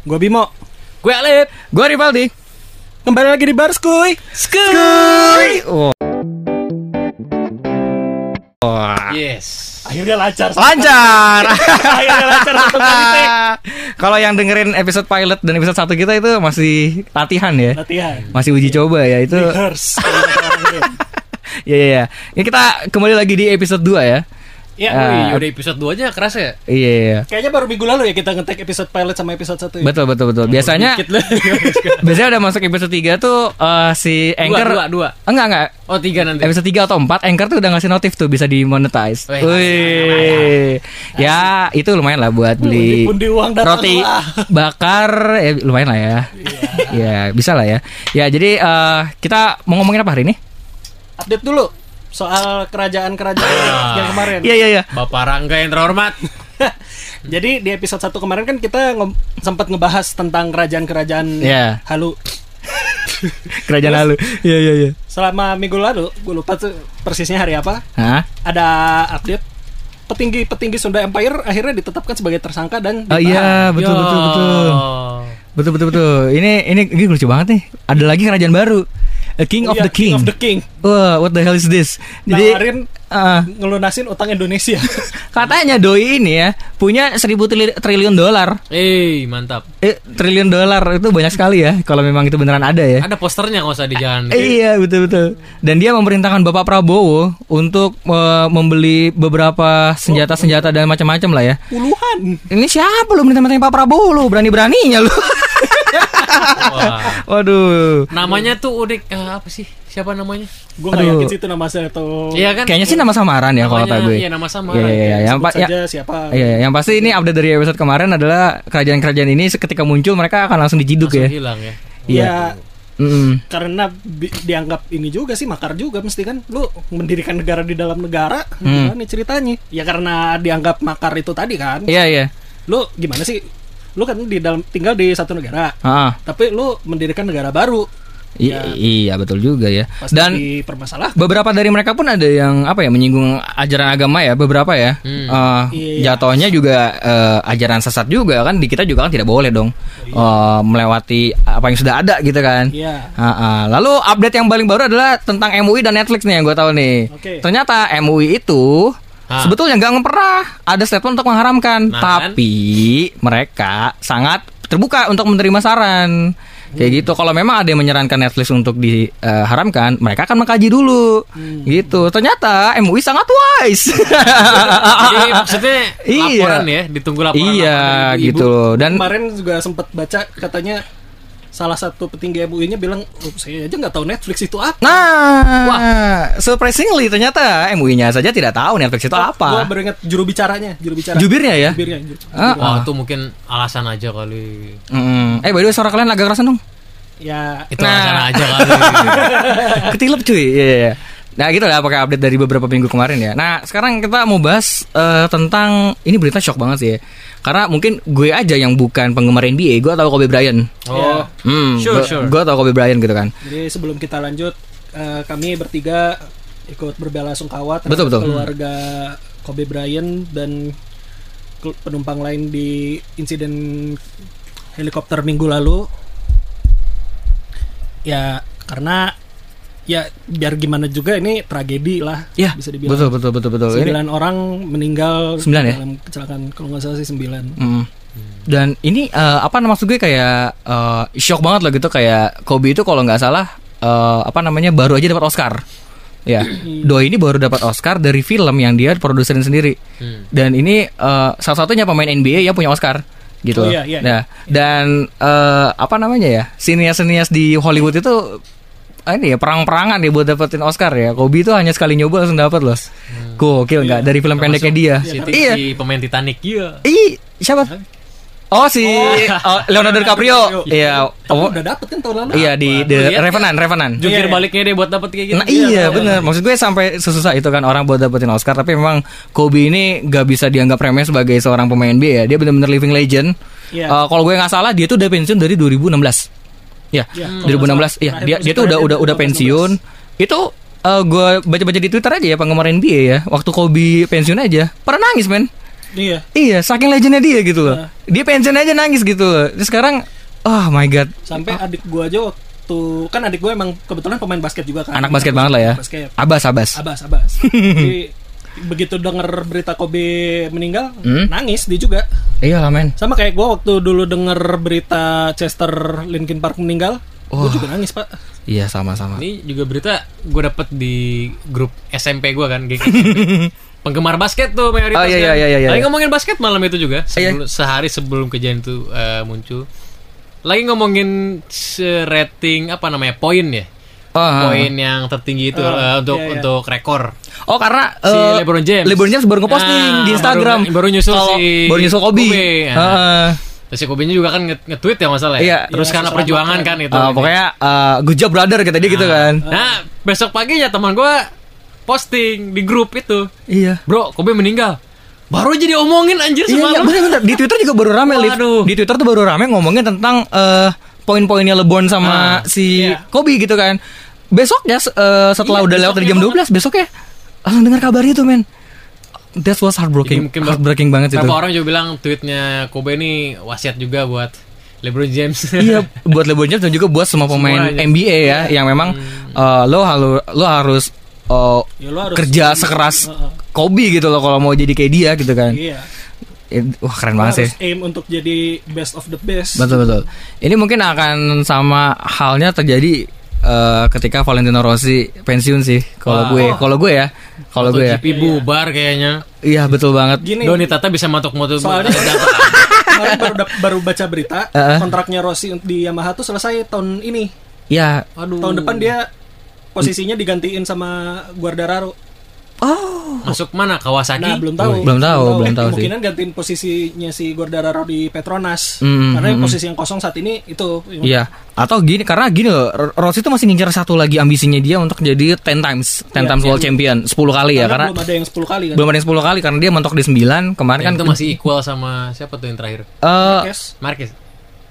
Gue Bimo. Gue Alip. Gue Rivaldi. Kembali lagi di Bar Skuy. Skuy. Oh. Wah. Yes. Akhirnya lancar. Lancar. Akhirnya lancar satu kali take. Kalau yang dengerin episode pilot dan episode satu kita itu masih latihan ya. Latihan. Masih uji coba ya itu. Rehearse. Ya ya ya. Ini kita kembali lagi di episode 2 ya. Ya, Ah. Wih, udah episode 2 aja keras ya? Iya iya. iya. kayaknya baru minggu lalu ya kita ngetek episode pilot sama episode 1 ya. Betul betul betul. Biasanya biasanya udah masuk episode 3 tuh eh, si Dua, Anchor dua, dua. Enggak enggak. Oh, tiga nanti. Episode 3 atau 4 Anchor tuh udah ngasih notif tuh bisa dimonetize. Wih, Wih. Ya, itu lumayan lah buat beli uang roti lah. bakar ya lumayan lah ya. ya, bisa lah ya. Ya, jadi eh, kita mau ngomongin apa hari ini? Update dulu soal kerajaan-kerajaan Ah. yang kemarin. Iya, iya, iya. Bapak Rangga yang terhormat. Jadi di episode 1 kemarin kan kita ngom- sempat ngebahas tentang kerajaan-kerajaan Iya. halu. Kerajaan lalu. Iya, iya, iya. Selama minggu lalu, gue lupa tuh persisnya hari apa, Hah? ada update petinggi-petinggi Sunda Empire akhirnya ditetapkan sebagai tersangka dan Oh ditahan. iya, betul Yo. betul betul. Betul betul betul. Ini ini ini lucu banget nih. Ada lagi kerajaan baru. A King Oh of iya, the King. of the King. Wah, what the hell is this? Jadi Nawarin ah, ngelunasin utang Indonesia. katanya doi ini ya punya seribu trili- triliun dolar. Eh, mantap. Eh, triliun dolar itu banyak sekali ya kalau memang itu beneran ada ya. Ada posternya nggak usah di jalan. Eh, iya betul betul. Dan dia memerintahkan Bapak Prabowo untuk eh, membeli beberapa senjata-senjata dan macam-macam lah ya. Puluhan. Ini siapa lu minta-mintain Pak Prabowo lu? Berani-beraninya lu. Wah. Waduh. Namanya tuh udah eh, apa sih? Siapa namanya? Gue gak yakin sih itu nama saya atau Iya kan? Kayaknya sih nama samaran ya kalau Namanya- kata gue. Iya, nama sama. Iya, iya, iya. Yang, pa- ya, siapa. iya, yang pasti ini update dari episode kemarin adalah kerajaan-kerajaan ini seketika muncul mereka akan langsung diciduk Langsung ya. hilang ya. Iya. Ya, Mm-mm. karena bi- dianggap ini juga sih makar juga mesti kan lu mendirikan negara di dalam negara Hmm. gimana ceritanya ya karena dianggap makar itu tadi kan Iya, iya. lu gimana sih lu kan di dalam tinggal di satu negara Ah, tapi lu mendirikan negara baru i- Ya. iya betul juga ya. pasti Dan beberapa dari mereka pun ada yang apa ya menyinggung ajaran agama ya beberapa ya Hmm. Eh, Iya. jatuhnya juga eh, ajaran sesat juga kan di kita juga kan tidak boleh dong eh, melewati apa yang sudah ada gitu kan Iya. Ah, ah. lalu update yang paling baru adalah tentang MUI dan Netflix nih yang gue tahu nih Oke. ternyata MUI itu Ah. sebetulnya nggak pernah ada statement untuk mengharamkan Nah, tapi mereka sangat terbuka untuk menerima saran Hmm. kayak gitu kalau memang ada yang menyarankan Netflix untuk diharamkan mereka akan mengkaji dulu Hmm. gitu ternyata MUI sangat wise Jadi maksudnya Iya. laporan ya, ditunggu laporan. iya laporan gitu dan kemarin juga sempat baca katanya salah satu petinggi MUI-nya bilang oh, saya aja nggak tahu Netflix itu apa Nah, surprisingly ternyata MUI-nya saja tidak tahu Netflix itu Gua apa. baru ingat juru bicaranya juru bicara Jubirnya ya? jubirnya juru- Ah, Wah, itu mungkin alasan aja kali. Mm. Eh, by the way, suara kalian agak kerasan dong. ya Itu Nah. alasan aja kali. Ketilep cuy. Iya, iya, iya. Nah, gitu lah pakai update dari beberapa minggu kemarin ya. Nah, sekarang kita mau bahas eh, tentang ini berita shock banget sih ya. Karena mungkin gue aja yang bukan penggemar NBA, gue tahu Kobe Bryant. Oh. Hmm, Sure, gue, sure. gue tahu Kobe Bryant gitu kan. Jadi sebelum kita lanjut, eh, kami bertiga ikut berbela sungkawa terhadap Betul, betul. keluarga Kobe Bryant dan penumpang lain di insiden helikopter minggu lalu. Ya karena ya biar gimana juga ini tragedi lah Ya, bisa dibilang. betul betul betul betul. Ini Sembilan orang meninggal Sembilan ya? dalam kecelakaan kalau nggak salah sih sembilan. Mm. Dan ini eh, apa maksud gue kayak eh, shock banget loh gitu kayak Kobe itu kalau nggak salah eh, apa namanya baru aja dapat Oscar. Ya, Doi ini baru dapat Oscar dari film yang dia produserin sendiri. Hmm. Dan ini eh, salah satunya pemain NBA yang punya Oscar gitu. Oh, iya, iya. Nah, dan eh, apa namanya ya? Sinias-sinias di Hollywood itu ini ya perang-perangan ya buat dapetin Oscar ya. Kobe itu hanya sekali nyoba langsung dapat loh. Gokil nggak dari film pendeknya dia. Si, Iya. si pemain Titanic iya. Ih, siapa? Oh si oh, Leonardo DiCaprio. Iya. Oh, udah dapet kan tahun lalu. iya di The lihat Revenant, Revenant. Jungkir Iya, iya. baliknya dia buat dapet kayak gitu. Nah iya bener Maksud gue sampai sesusah itu kan Orang buat dapetin Oscar Tapi memang Kobe ini Gak bisa dianggap remeh Sebagai seorang pemain NBA ya Dia bener-bener living legend Iya. Eh, Kalau gue nggak salah Dia tuh udah pensiun dari 2016 Ya Iya, kalau 2016 nggak Iya salah. dia, Terakhir dia tuh udah udah udah 2016. pensiun Itu eh, Gue baca-baca di Twitter aja ya Penggemar NBA ya Waktu Kobe pensiun aja Pernah nangis men Iya. Iya, saking legendnya dia gitu loh. Nah. Dia pensiun aja nangis gitu loh. Terus sekarang, oh my god, Sampai adik gua aja waktu kan adik gua emang kebetulan pemain basket juga kan. anak basket banget lah ya. Basket. Abas, abas. Abas, abas. Jadi begitu denger berita Kobe meninggal, Hmm? nangis dia juga. Iya lah men. Sama kayak gua waktu dulu denger berita Chester Linkin Park meninggal, gua Wah. juga nangis, Pak. Iya sama-sama. Ini juga berita gue dapet di grup SMP gue kan, geng SMP. Penggemar basket tuh mayoritas Oh, iya, kan. iya, iya, iya, Lagi iya. ngomongin basket malam itu juga, Iya. sebelum, sehari sebelum kejadian itu eh, muncul. Lagi ngomongin rating apa namanya poin ya, Oh, poin yang tertinggi itu Oh, eh, untuk iya, iya. untuk rekor. oh karena Si eh, LeBron James. LeBron James baru ngeposting Nah, di Instagram. baru- baru nyusul Kalau- si baru nyusul Kobe. Kobe, nah. Heeh. Terus si Kobe-nya juga kan nge- nge-tweet ya masalah ya. Iya. Terus Iya, karena perjuangan kan. kan itu. Eh, pokoknya eh, good job brother kata dia gitu kan. Nah, besok paginya teman gue posting di grup itu. Iya. Bro, Kobe meninggal. Baru aja diomongin anjir Iya, iya semalam. bener-bener. Di Twitter juga baru rame. Waduh. Di Twitter tuh baru rame ngomongin tentang eh, poin-poinnya LeBron sama Ah, si iya. Kobe gitu kan. Besoknya eh, setelah Iya, udah lewat dari jam besoknya 12, besoknya langsung dengar kabarnya tuh, men. That was Jadi heartbreaking. mungkin heartbreaking banget itu. Orang juga bilang tweetnya Kobe ini wasiat juga buat LeBron James. iya, buat LeBron James dan juga buat semua pemain Semuanya. NBA ya yang memang eh, lo harus lo harus eh, Ya, lo harus kerja sekeras Heeh. Kobe gitu loh kalau mau jadi kayak dia gitu kan. Iya. Wah keren banget sih. harus aim untuk jadi best of the best. Betul betul. Ini mungkin akan sama halnya terjadi eh, ketika Valentino Rossi pensiun sih. Kalau gue, kalau gue ya, kalau gue ya. GP bubar kayaknya. Iya betul banget. Gini, Doni Tata bisa matok-motok Soalnya- kemarin baru, baru baca berita kontraknya Rossi di Yamaha tuh selesai tahun ini. Ya. Aduh. Tahun depan dia posisinya digantiin sama Guardararo. Oh. masuk mana Kawasaki? Nah, belum tahu. Belum tahu, belum tahu sih. Kemungkinan gantiin posisinya si Guardararo di Petronas. Hmm, Karena hmm, posisi yang kosong saat ini itu. Iya. Atau gini karena gini loh, Rossi itu masih ngincar satu lagi ambisinya dia untuk jadi 10 times, 10 Iya, times iya. world champion, 10 kali ya karena belum ada yang 10 kali kan. belum ada yang 10 kali karena dia mentok di 9 kemarin Yang kan itu masih equal sama siapa tuh yang terakhir? eh Marquez. Marquez.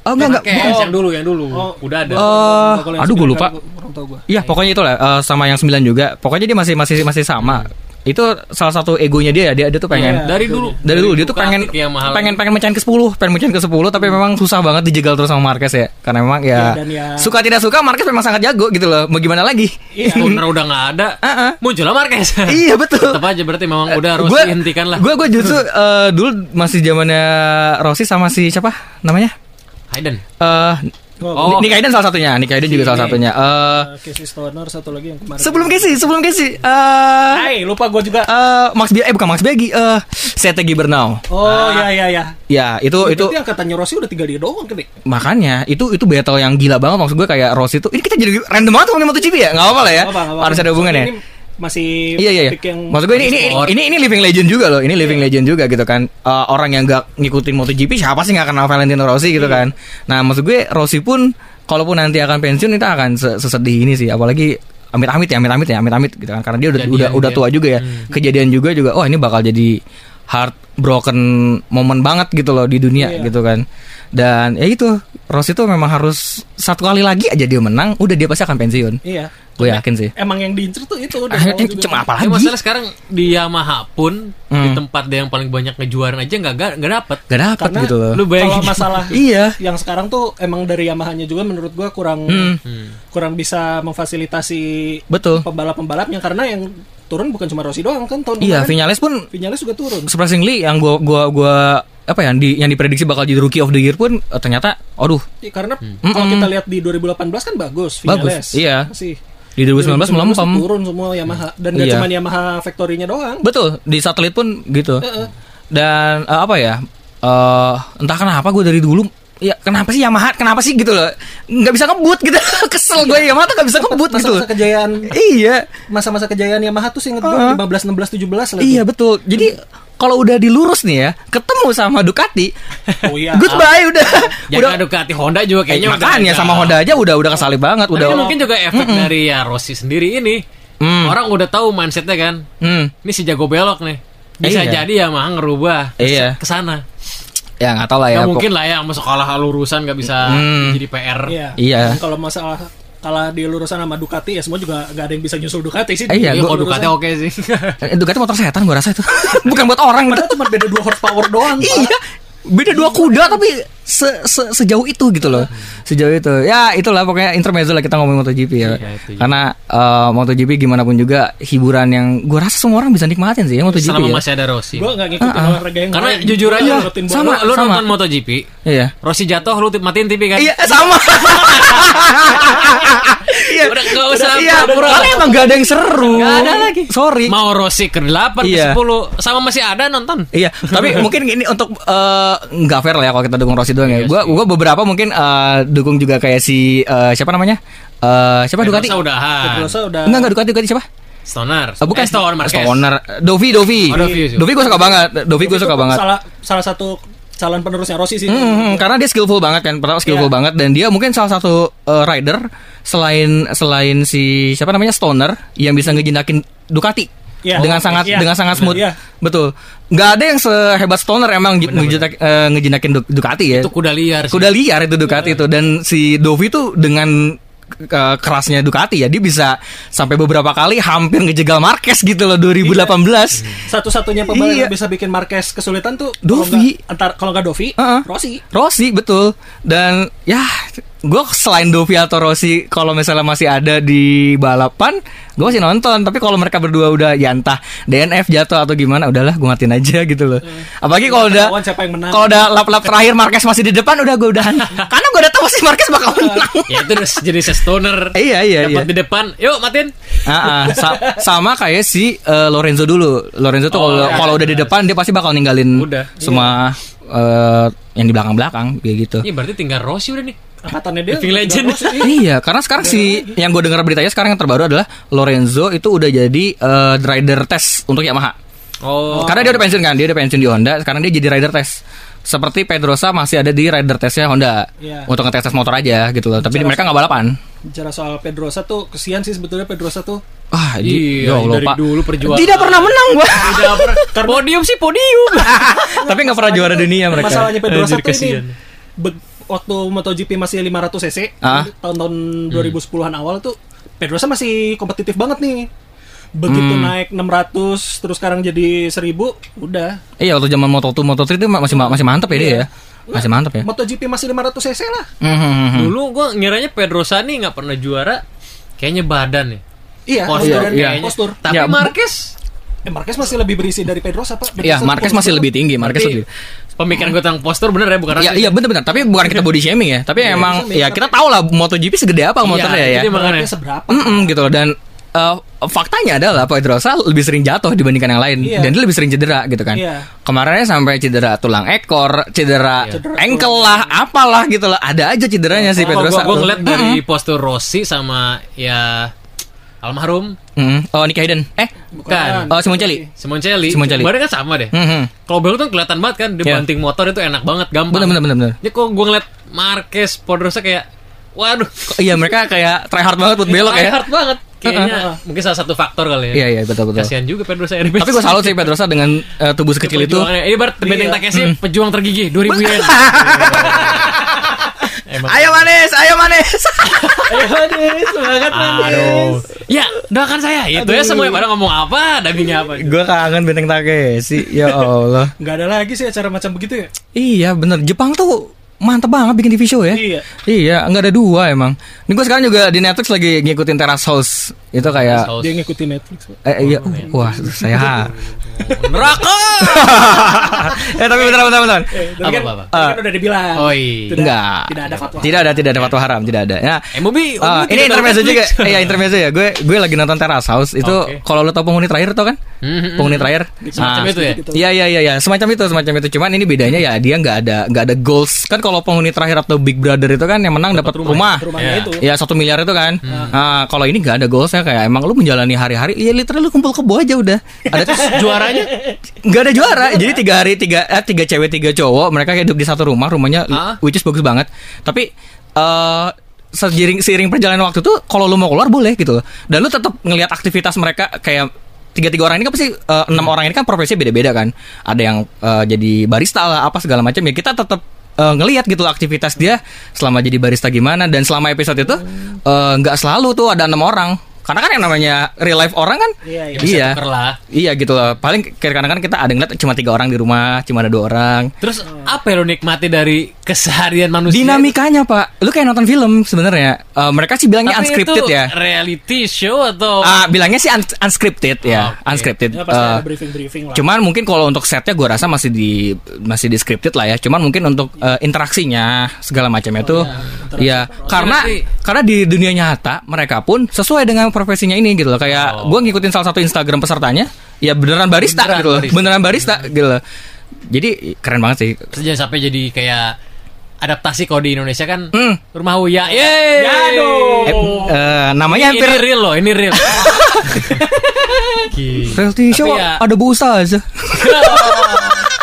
Oh enggak enggak bukan. yang dulu yang dulu. Oh, Udah ada. Eh, Kalau yang aduh, gue sembilan lupa. kan. Iya, pokoknya itu lah eh, sama yang 9 juga. Pokoknya dia masih masih masih sama. Itu salah satu egonya dia ya. Dia dia tuh pengen Iya. dari dulu. dari dulu dia tuh pengen pengen pengen mencahin ke 10, pengen mencahin ke 10 tapi memang susah banget dijegal terus sama Marquez ya. Karena memang ya, Iya, ya- suka tidak suka Marquez memang sangat jago gitu loh. Mau gimana lagi? Iya. Udah nggak ada. Heeh. Muncullah Marquez. iya betul. Tetap aja berarti memang udah harus Gue dihentikan lah. Gue gue justru eh, dulu masih zamannya Rossi sama si siapa namanya? Hayden. Eh Oh. Nick Hayden salah satunya. Nick Hayden juga salah satunya. Eh Uh, Casey Stoner satu lagi yang kemarin. sebelum Casey, sebelum Casey. Eh Hai, lupa gue juga. eh Max Biaggi eh bukan Max Biaggi, eh Sete Gibernau. Oh, ya ya ya. Ya, itu itu Berarti angkatannya Rossi udah tinggal dia doang kan, makanya itu itu battle yang gila banget maksud gue kayak Rossi itu ini kita jadi random banget ngomongin MotoGP ya nggak apa-apa lah ya Nggak apa, nggak apa. harus ada hubungannya Soalnya ini masih iya iya iya. yang maksud gue ini ini, sport. ini ini living legend juga loh ini living legend juga gitu kan. Eh, orang yang gak ngikutin MotoGP siapa sih nggak kenal Valentino Rossi gitu kan? Nah maksud gue Rossi pun kalaupun nanti akan pensiun itu akan se- sesedih ini sih. Apalagi amit-amit ya amit-amit ya amit-amit gitu kan. Karena dia udah Kejadian udah udah tua juga ya. Kejadian juga juga oh ini bakal jadi heartbroken moment banget gitu loh di dunia Iya. gitu kan. Dan ya itu Rossi tuh memang harus satu kali lagi aja dia menang udah dia pasti akan pensiun. Iya. Gue yakin sih Emang yang diincer tuh itu udah Ah, cuma apa Ya, lagi masalah sekarang di Yamaha pun di Hmm. tempat dia yang paling banyak ngejuaran aja nggak nggak nggak dapet. gak dapet Karena gitu loh Lu kalau masalah iya yang sekarang tuh emang dari Yamahanya juga menurut gua kurang Hmm. kurang bisa memfasilitasi betul pembalap-pembalapnya karena yang turun bukan cuma Rossi doang kan tahun iya Vinales pun Vinales juga turun. surprisingly yang gua gua gua apa ya yang di yang diprediksi bakal jadi rookie of the year pun eh, ternyata aduh Iya, karena Hmm. kalau kita lihat di 2018 kan bagus Bagus, Vinales. iya. Sih. Di 2019 melempem turun semua Yamaha dan gak Iya. cuma Yamaha factory-nya doang. betul di satelit pun gitu Heeh. dan eh, apa ya eh entah kenapa gue dari dulu ya kenapa sih Yamaha kenapa sih gitu loh nggak bisa ngebut gitu kesel gue Yamaha tuh nggak bisa ngebut gitu Masa-masa kejayaan iya masa-masa kejayaan Yamaha tuh sih inget Heeh. gue 15 16 17 lah. iya betul jadi kalau udah dilurus nih ya ketemu sama Ducati Oh iya. goodbye udah udah Jangan Ducati Honda juga Eh, kayaknya udah makanya sama Honda aja udah udah kesalip banget Tapi udah kan mungkin juga efek dari ya Rossi sendiri ini. Hmm. Orang udah tahu mindsetnya kan. Hmm. Ini si jago belok nih. Bisa Iya. jadi Yamaha ngerubah Iya. ke sana. Ya nggak tahu lah ya pok- mungkin lah ya masuk kalah lurusan nggak bisa Hmm. jadi PR. Iya. Iya. Kalau masalah kalah di lurusan sama Ducati ya semua juga nggak ada yang bisa nyusul Ducati sih. Eh, iya, Iya, gua- kalau Ducati oke sih. Eh, Ducati motor setan gue rasa itu. Bukan buat orang. Padahal cuma beda dua horsepower doang. Iya. Beda dua kuda tapi se, se- sejauh itu gitu loh. Sejauh itu. Ya, itulah pokoknya intermezzo lah kita ngomongin MotoGP ya. Iya. Karena eh, MotoGP gimana pun juga hiburan yang gue rasa semua orang bisa nikmatin sih ya MotoGP Selama ya. masih ada Rossi. Gue nggak ngikutin olahraga yang Karena jujur aja, ngikutin sama- lu sama. nonton MotoGP, Iya. Rossi jatuh lu matiin TV kan? Iya, sama. Iya. Udah nggak usah Iya, pura-pura. karena emang gak ada yang seru. Nggak ada lagi. Sorry. Mau Rossi ke 8 Iya. ke 10 sama masih ada nonton. Iya, tapi mungkin ini untuk eh, nggak fair lah ya kalau kita dukung Rossi doang ya. Iya Gua sih. gua beberapa mungkin eh, dukung juga kayak si eh, siapa namanya? Eh siapa Ducati? Pedrosa udahan. Pedrosa udah Enggak enggak Ducati Ducati siapa? Stoner. Eh, bukan Eh, Stoner Marquez. Stoner. Dovi Dovi. Oh, Dovi, Dovi. Gue suka banget. Dovi gue suka banget. Salah salah satu calon penerusnya Rossi sih. Hmm, hmm, karena dia skillful banget kan, pertama skillful Iya. banget dan dia mungkin salah satu eh, rider selain selain si siapa namanya Stoner yang bisa ngejinakin Ducati Iya. dengan sangat Iya. dengan sangat smooth. Iya. Betul. Nggak ada yang sehebat Stoner emang ngejinak- eh, ngejinakin Du- Ducati ya. Itu kuda liar sih. Kuda liar itu Ducati itu dan si Dovi tuh dengan eh, kerasnya Ducati ya dia bisa sampai beberapa kali hampir ngejegal Marquez gitu loh 2018. Satu-satunya pembalap Iya. yang bisa bikin Marquez kesulitan tuh Dovi. kalau nggak- antar kalau nggak Dovi, Heeh. Rossi. Rossi betul dan ya gue selain Dovi atau Rossi kalau misalnya masih ada di balapan gue masih nonton tapi kalau mereka berdua udah ya entah DNF jatuh atau gimana udahlah gue matiin aja gitu loh apalagi kalau udah kalau udah lap-lap terakhir Marquez masih di depan udah gue udahan karena gue udah tahu pasti Marquez bakal menang Ya itu udah jadi Stoner. Iya, iya, Dapat iya. di depan. Yuk matiin. Ah, ah. Sa- sama kayak si eh, Lorenzo dulu Lorenzo tuh Oh, kalau iya. kalau udah di depan dia pasti bakal ninggalin Udah. semua eh, yang di belakang-belakang kayak gitu Ini berarti tinggal Rossi udah nih. Angkatannya dia. Living legend. Iya, karena sekarang si yang gue dengar beritanya sekarang yang terbaru adalah Lorenzo itu udah jadi eh, rider test untuk Yamaha. Oh. Karena dia udah pensiun kan, dia udah pensiun di Honda, sekarang dia jadi rider test. Seperti Pedrosa masih ada di rider testnya Honda Iya. untuk ngetes tes motor aja gitu loh. Tapi Bicara mereka nggak balapan. Bicara soal Pedrosa tuh kesian sih sebetulnya Pedrosa tuh. Ah, di, Iya, ya Allah, dari dulu perjuangan. Tidak pernah menang, gua. Tidak pernah. podium sih podium. Tapi nggak pernah juara dunia mereka. Masalahnya Pedrosa tuh ini waktu MotoGP masih 500 cc Ah. tahun-tahun 2010-an awal tuh Pedrosa masih kompetitif banget nih. Begitu Hmm. naik 600 terus sekarang jadi 1000 udah. Iya, waktu zaman Moto2, Moto3 itu masih masih mantep ya dia ya. Masih mantep ya. MotoGP masih 500 cc lah. Hmm, hmm, hmm, hmm. Dulu gua ngiranya Pedrosa nih nggak pernah juara. Kayaknya badan nih. Iya, Postur iya. kayaknya. postur. Tapi Ya, Marquez Eh, Marquez masih lebih berisi dari Pedrosa, Pak. Iya, Pedrosa Marquez postur. masih lebih tinggi, Marquez lebih. Pemikiran gue tentang postur bener ya bukan Iya, iya benar-benar. Tapi bukan kita body shaming ya. Tapi emang shaming, ya kita tahu lah MotoGP segede apa motornya itu ya. dia makanya. Seberapa? Mm-mm, gitu loh dan eh, faktanya adalah Pedrosa lebih sering jatuh dibandingkan yang lain Iya. dan dia lebih sering cedera gitu kan. Iya. Kemarinnya sampai cedera tulang ekor, cedera Cedera ankle lah, apalah gitu loh. Ada aja cederanya si Oh, Pedrosa. tuh. ngeliat dari postur Rossi sama ya almarhum Mm. Oh, Nicky Hayden. Eh, Bukan. oh Simoncelli. Simoncelli. Simoncelli. Badannya kan sama deh. Mhm. Kalau tuh kelihatan banget kan dia Iya. banting motor itu enak banget, gampang. Bener bener bener bener. Ini kok gue ngeliat Marquez, Pedrosa kayak waduh, Iya, mereka kayak try hard banget buat belok ya. hard banget. Kayaknya Heeh. mungkin salah satu faktor kali ya. Iya, iya, betul betul. Kasihan juga Pedrosa Tapi gue salut sih Pedrosa dengan eh, tubuh sekecil itu. Ini bar Benteng Iya. Takeshi pejuang tergigih 2000 yen. Emang. Ayo manis, ayo manis. Eh, manis, semangat manis. Aduh. Ya, doakan saya. Itu ya semua pada ngomong apa, dagingnya apa. gue kangen benteng Takeshi. Ya Allah. Nggak ada lagi sih acara macam begitu ya. Iya bener Jepang tuh mantep banget bikin TV show ya Iya. Iya nggak ada dua emang Ini gue sekarang juga di Netflix lagi ngikutin Terrace House Itu kayak House. Dia ngikutin Netflix. Eh, iya Wah saya Neraka. Eh tapi bentar bentar bentar Eh, tapi Apa, kan, apa, apa? kan udah dibilang. Oh, iya. Tidak, Enggak Tidak ada fatwa. Tidak ada tidak ada fatwa haram Tidak ada ya Eh, Mobi, Ah, Mobi ini intermezzo juga, eh, ya intermezzo ya. Gue gue lagi nonton Terrace House itu Oke. kalau lo tau penghuni terakhir tau kan? Hmm, Penghuni terakhir. Semacam Ah, itu ya? Iya iya iya iya semacam itu semacam itu cuman ini bedanya ya dia nggak ada nggak ada goals kan kalau penghuni terakhir atau Big Brother itu kan yang menang dapat rumah, Rumahnya Iya. itu. ya satu miliar itu kan. Nah kalau ini nggak ada goalsnya kayak emang lu menjalani hari-hari ya literally lu kumpul kebo aja udah. Ada terus Juaranya? Nggak ada juara. Jadi tiga hari tiga eh, tiga cewek tiga cowok mereka hidup di satu rumah rumahnya Ah. which is bagus banget. Tapi eh seiring seiring perjalanan waktu tuh kalau lu mau keluar boleh gitu dan lu tetap ngelihat aktivitas mereka kayak tiga tiga orang ini kan pasti eh, enam orang ini kan profesinya beda beda kan. Ada yang eh, jadi barista lah apa segala macam ya kita tetap eh, ngelihat gitu aktivitas dia selama jadi barista gimana. Dan selama episode itu eh, nggak selalu tuh ada enam orang karena kan yang namanya real life orang kan Iya, iya. Iya. Lah. iya gitu loh. Paling kadang-kadang kan kita ada ngeliat cuma tiga orang di rumah cuma ada dua orang. Terus apa yang lo nikmati dari keseharian manusia? dinamikanya pak. Lu kayak nonton film sebenarnya. Eh, mereka sih bilangnya Tapi unscripted itu ya. reality show atau Ah, bilangnya sih uns- unscripted ya Oke. unscripted. Ya, pasti Eh, ada briefing-briefing lah. Cuman mungkin kalau untuk setnya gue rasa masih di masih di scripted lah ya. Cuman mungkin untuk eh, interaksinya segala macamnya tuh, ya karena Berarti- karena di dunia nyata mereka pun sesuai dengan profesinya ini gitu loh. Kayak Oh. gue ngikutin salah satu Instagram pesertanya, ya beneran barista Beneran gitu loh, barista. beneran barista gitu loh. Jadi keren banget sih. Terus jangan sampai jadi kayak adaptasi kalau di Indonesia kan Hmm. rumah Uya. Yeay. Aduh. Eh, eh, namanya ini, hampir ini real loh, ini real. Reality show ya- ada Bu Ustaz.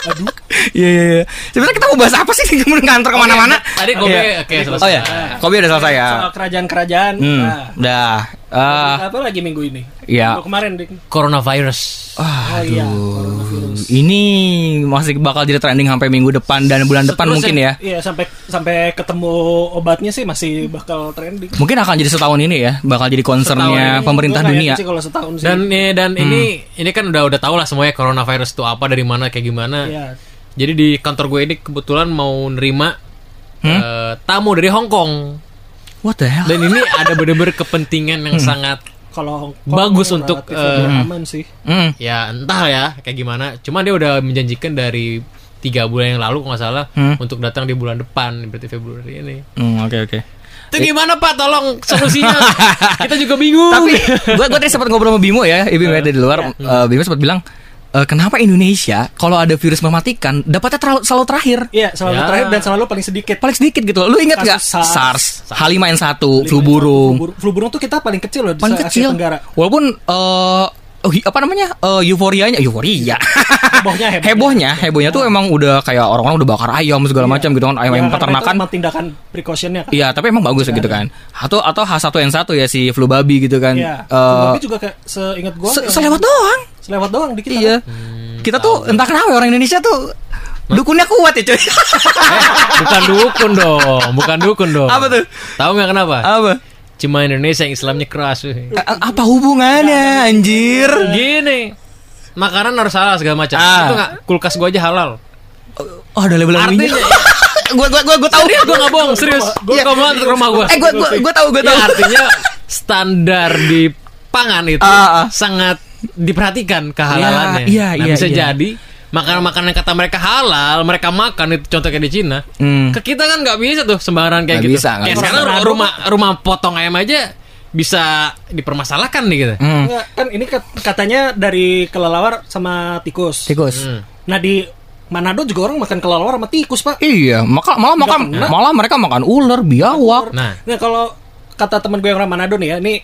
Aduh. Iya iya iya. Sebenarnya kita mau bahas apa sih ngantor ke mana-mana? Tadi Kobe Iya. oke selesai. Oh ya, Kobe udah selesai ya. Soal kerajaan-kerajaan. Hmm, Nah, dah. Eh, apa lagi minggu ini? ya. Minggu kemarin, Dik. Coronavirus. Oh iya, coronavirus. ini masih bakal jadi trending sampai minggu depan dan bulan depan Seterusnya, mungkin ya. Iya, sampai sampai ketemu obatnya sih masih bakal trending. Mungkin akan jadi setahun ini ya, bakal jadi concernnya pemerintah nggak dunia. sih kalau setahun sih. Dan eh, dan Hmm. ini ini kan udah udah tahu lah semuanya coronavirus itu apa dari mana kayak gimana. Iya. Jadi di kantor gue ini kebetulan mau nerima Hmm? eh, tamu dari Hong Kong. What the hell? Dan ini ada bener-bener kepentingan yang sangat Kalau Bagus untuk, lebih eh, aman sih. Hmm. ya entah ya kayak gimana. Cuma dia udah menjanjikan dari tiga bulan yang lalu kalau nggak salah Hmm. untuk datang di bulan depan berarti Februari ini. Hmm, oke oke. Itu gimana Pak? Tolong solusinya. Kita juga bingung. Tapi gua gua tadi sempat ngobrol sama Bimo ya, Ibu ada di luar. Eh, Bimo sempat bilang "Eh, kenapa Indonesia kalau ada virus mematikan dapatnya terlalu, selalu terakhir Iya, selalu Ya. terakhir dan selalu paling sedikit. paling sedikit gitu loh. Lu ingat nggak Kasus SARS. SARS, H5N1, flu burung, Flu, bur- flu burung tuh kita paling kecil loh di paling Asia kecil. Tenggara. Walaupun eh oh, hi- apa namanya eh, euforianya euforia Hebohnya, hebohnya. hebohnya hebohnya tuh emang udah kayak orang-orang udah bakar ayam segala macam gitu kan ayam Ya, ayam karena itu peternakan emang tindakan precautionnya kan. iya tapi emang bagus gitu kan atau atau H1N1 ya si flu babi gitu kan Iya. Eh, Flu babi juga kayak seingat gua se- selewat doang selewat doang di kita. iya kan. kita tuh entah kenapa ya, orang Indonesia tuh dukunnya kuat ya cuy bukan dukun dong, bukan dukun dong. Apa tuh? Tahu nggak kenapa? apa Cuma Indonesia yang Islamnya keras. apa hubungannya anjir Gini, makanan harus halal segala macam. Ah. Itu nggak kulkas gua aja halal. oh ada label Artinya, gua gua gua gua tahu serius gua nggak bohong, serius. Gua Iya. ngomong ke rumah gua. eh gua gua gua tahu gua Ya, tahu artinya standar di pangan itu Ah, ah. sangat diperhatikan kehalalannya. Iya, Nah, iya, bisa iya. jadi makanan-makanan kata mereka halal, mereka makan itu contoh kayak di Cina. Hmm. Ke kita kan nggak bisa tuh sembarangan kayak Nggak gitu. bisa, nggak kayak bisa. sekarang Orang rumah rumah potong ayam aja bisa dipermasalahkan nih gitu. Hmm. Enggak, kan ini kat- katanya dari kelelawar sama tikus. tikus Hmm. Nah di Manado juga orang makan kelelawar sama tikus pak. Iya, maka malah makan kena. malah mereka makan ular, biawak. Nah, Nah kalau kata temen gue yang orang Manado nih ya, ini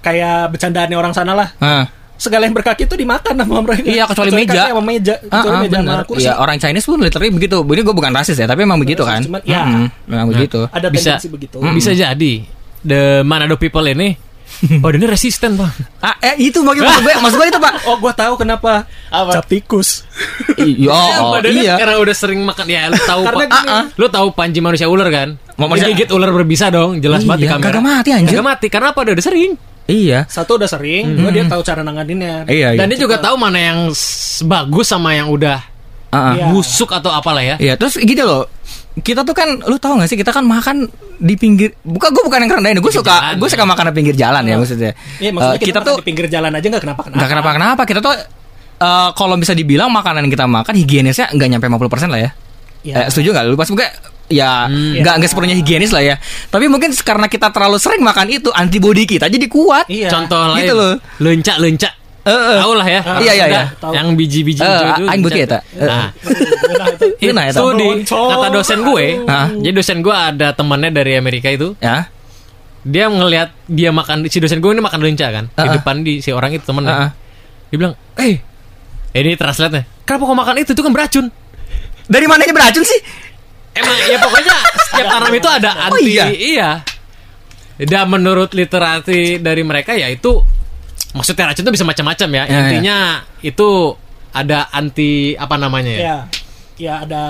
kayak bercandaannya orang sana lah. Nah, Segala yang berkaki itu dimakan sama mereka. Iya, kecuali meja. kaki sama meja, ah, kecuali ah, meja sama benar. kursi. Iya, orang Chinese pun literally begitu. Ini gue bukan rasis ya, tapi emang begitu kan. Cuman, ya. Mm-mm, memang begitu. Ada bisa begitu. bisa jadi the Manado people ini oh ini resisten bang Ah, eh itu maksud maksud gue, maksud gue itu, Pak. Oh, gue tahu kenapa. Apa? Cap tikus. Iya, oh, iya. karena udah sering makan ya lu tahu Karena Pak. gini. Ah, ah. lu tahu panji manusia ular kan Mau manusia- gigit ular berbisa dong jelas banget di Iya, kamera kagak mati, anjir. kagak mati karena apa udah sering Iya. Satu udah sering, dua dia tahu cara nanganinnya. Iya, iya. dan dia juga tahu mana yang bagus sama yang udah Ah, ah. Iya. busuk atau apalah ya Iya, terus gitu loh. Kita tuh kan, lu tahu gak sih kita kan makan di pinggir. Bukan, gue bukan yang rendahin. Gue suka, jalan, gue ya. suka makan di pinggir jalan ya maksudnya. Iya, maksudnya Eh, kita, kita makan tuh di pinggir jalan aja nggak kenapa kenapa. nggak kenapa-kenapa. Kita tuh eh, kalau bisa dibilang makanan yang kita makan higienisnya nggak nyampe 50% lah ya. Iya. Eh, setuju nggak lu? Pas gue ya Hmm. nggak nggak sepenuhnya higienis lah ya. Tapi mungkin karena kita terlalu sering makan itu antibody kita jadi kuat. Iya. contoh lain gitu loh. lencak lencak Eh, eh. tahu lah ya Iya, iya, iya. Tahu. yang biji-biji Eh, hijau itu aing. Eh. nah itu. Iya, nah, itu di kata dosen gue Hah? jadi dosen gue ada temannya dari Amerika itu Ya. dia ngelihat dia makan si dosen gue ini makan lenca kan di Uh-uh. depan di si orang itu temennya Uh-uh. dia bilang eh ini translate nya kenapa kau makan itu itu kan beracun Dari mananya beracun sih? Emang ya pokoknya setiap tanam itu ada Oh, anti iya? iya. Dan menurut literasi dari mereka ya itu maksudnya racun itu bisa macam-macam ya. Ya, intinya itu ada anti apa namanya ya? Ya, ya ada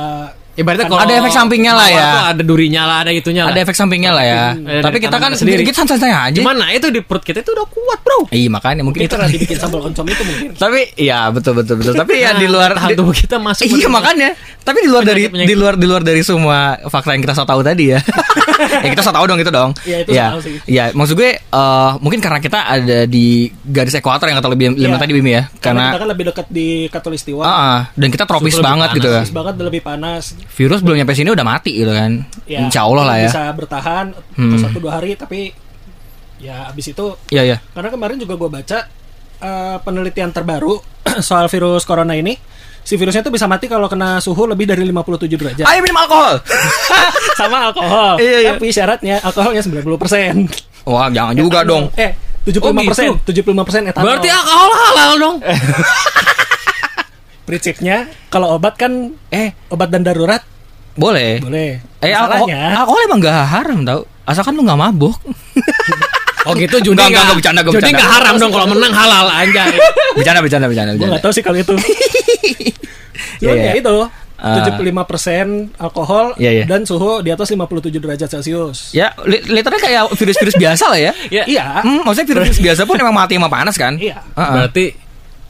Ibaratnya kalau ada efek sampingnya lah ya. ada durinya lah, ada itunya lah. Ada efek sampingnya lah ya. Tapi kita kan sendiri. kita santai-santai aja. Cuman nah itu di perut kita itu udah kuat, Bro. Iya makanya mungkin Itu itu. pernah dibikin sambal oncom itu mungkin. Tapi iya betul betul betul. Tapi ya di luar di- tubuh kita masuk. Iya makanya. Tapi di luar dari di luar di luar dari semua fakta yang kita so tahu tadi ya. ya kita so tahu dong itu dong. Iya, itu Iya. sih. Iya, maksud gue eh, mungkin karena kita ada di garis ekuator yang kata lebih lebih tadi Bimi ya. Karena kita kan lebih dekat di Katulistiwa. Dan kita tropis banget gitu ya. Panas banget lebih panas. Virus belum nyampe sini udah mati gitu kan. Ya, Insya Allah lah ya. Bisa bertahan Hmm. satu dua hari tapi ya abis itu Iya iya. karena kemarin juga gue baca eh, penelitian terbaru soal virus corona ini si virusnya tuh bisa mati kalau kena suhu lebih dari 57 derajat Ayo minum alkohol. sama alkohol Iya, iya. tapi syaratnya alkoholnya 90% Wah, jangan juga dong. eh 75 persen Oh, 75 persen etanol Berarti alkohol halal dong. prinsipnya kalau obat kan eh obat dan darurat Boleh. boleh Eh, alkohol, masalahnya alkohol emang gak haram tau. Asalkan lu gak mabuk. Oh gitu judi Enggak, enggak, nggak enggak, bercanda, gua Judi bercanda. nggak haram dong kalau menang halal anjay. bercanda, bercanda, bercanda, gue bercanda. nggak tahu sih kalau itu Iya, Cuman iya. ya itu Ah. 75% alkohol Iya, iya. dan suhu di atas 57 derajat celcius Ya, li- literally kayak virus-virus biasa lah ya. Ya, iya Hmm, maksudnya virus biasa pun emang mati sama panas kan? Iya. Heeh. Berarti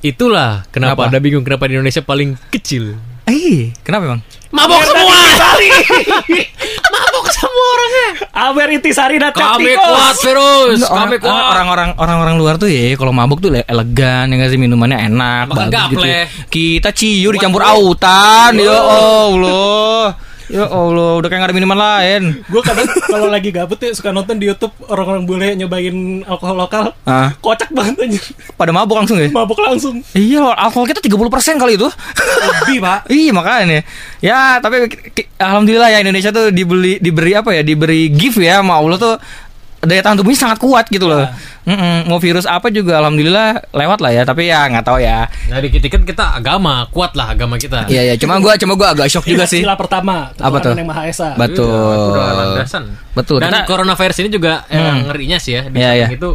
itulah kenapa, Kenapa? ada bingung kenapa di Indonesia paling kecil. Eh, kenapa emang? Mabok semua. Mabok semua orangnya. Aber intisari dan Kami kuat virus, Enggak, kami kuat. Orang-orang orang-orang luar tuh ya kalau mabuk tuh le- elegan ya nggak sih minumannya enak Makan bagus gitu. gaple. Kita ciu dicampur autan ya Allah. Ya Allah, udah kayak gak ada minuman lain. Gue kadang kalau lagi gabut ya suka nonton di YouTube orang-orang bule nyobain alkohol lokal. Ah, Kocak banget anjir. pada mabuk langsung ya? Mabuk langsung. Iya, alkohol kita 30% kali itu. Lebih, Pak. Iya makanya ya tapi alhamdulillah ya Indonesia tuh dibeli diberi apa ya diberi gift ya sama Allah tuh daya tahan tubuhnya sangat kuat gitu loh. Mm-mm. Mau virus apa juga alhamdulillah lewat lah ya tapi ya nggak tahu ya. Nah, dikit-dikit kita agama, kuat lah agama kita. Iya ya cuma gua cuma gua agak shock juga sih. Sila pertama, Apa tuh? yang Maha Esa. Betul. Iya, udah landasan. Betul, Dan kita- coronavirus ini juga eh, Hmm. ngerinya sih ya. Di Iya, iya. itu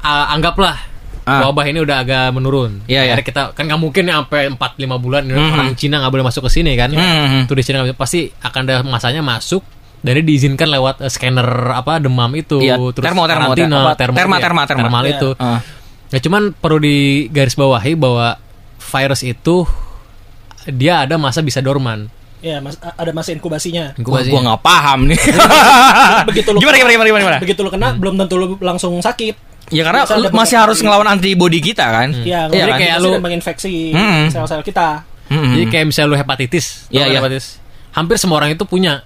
ah, anggaplah Ah. wabah ini udah agak menurun. Iya, iya. Akhirnya kita kan nggak mungkin ya sampai 4 5 bulan Hmm. orang Cina nggak boleh masuk ke sini kan. Hmm. Turis Cina nggak bisa- pasti akan ada masanya masuk dan dia diizinkan lewat eh, scanner apa demam itu Iya, terus termo, termo, karantina, apa, termo, terma, iya, terma, terma. termal Iya. itu. Ah. Ya cuman perlu digarisbawahi bahwa virus itu dia ada masa bisa dorman. Ya, mas, ada masa inkubasinya. Gua, Inkubasinya. gua nggak paham nih. Begitu lu gimana, gimana, gimana, gimana, gimana? Begitu lu kena belum tentu lu langsung sakit. Ya karena lu masih harus ngelawan antibody kita kan. Ya, Iya jadi kan? kayak lu menginfeksi Hmm. sel-sel kita. Mm-mm. Jadi kayak misalnya lu hepatitis, Iya, tau iya. hepatitis. Hampir semua orang itu punya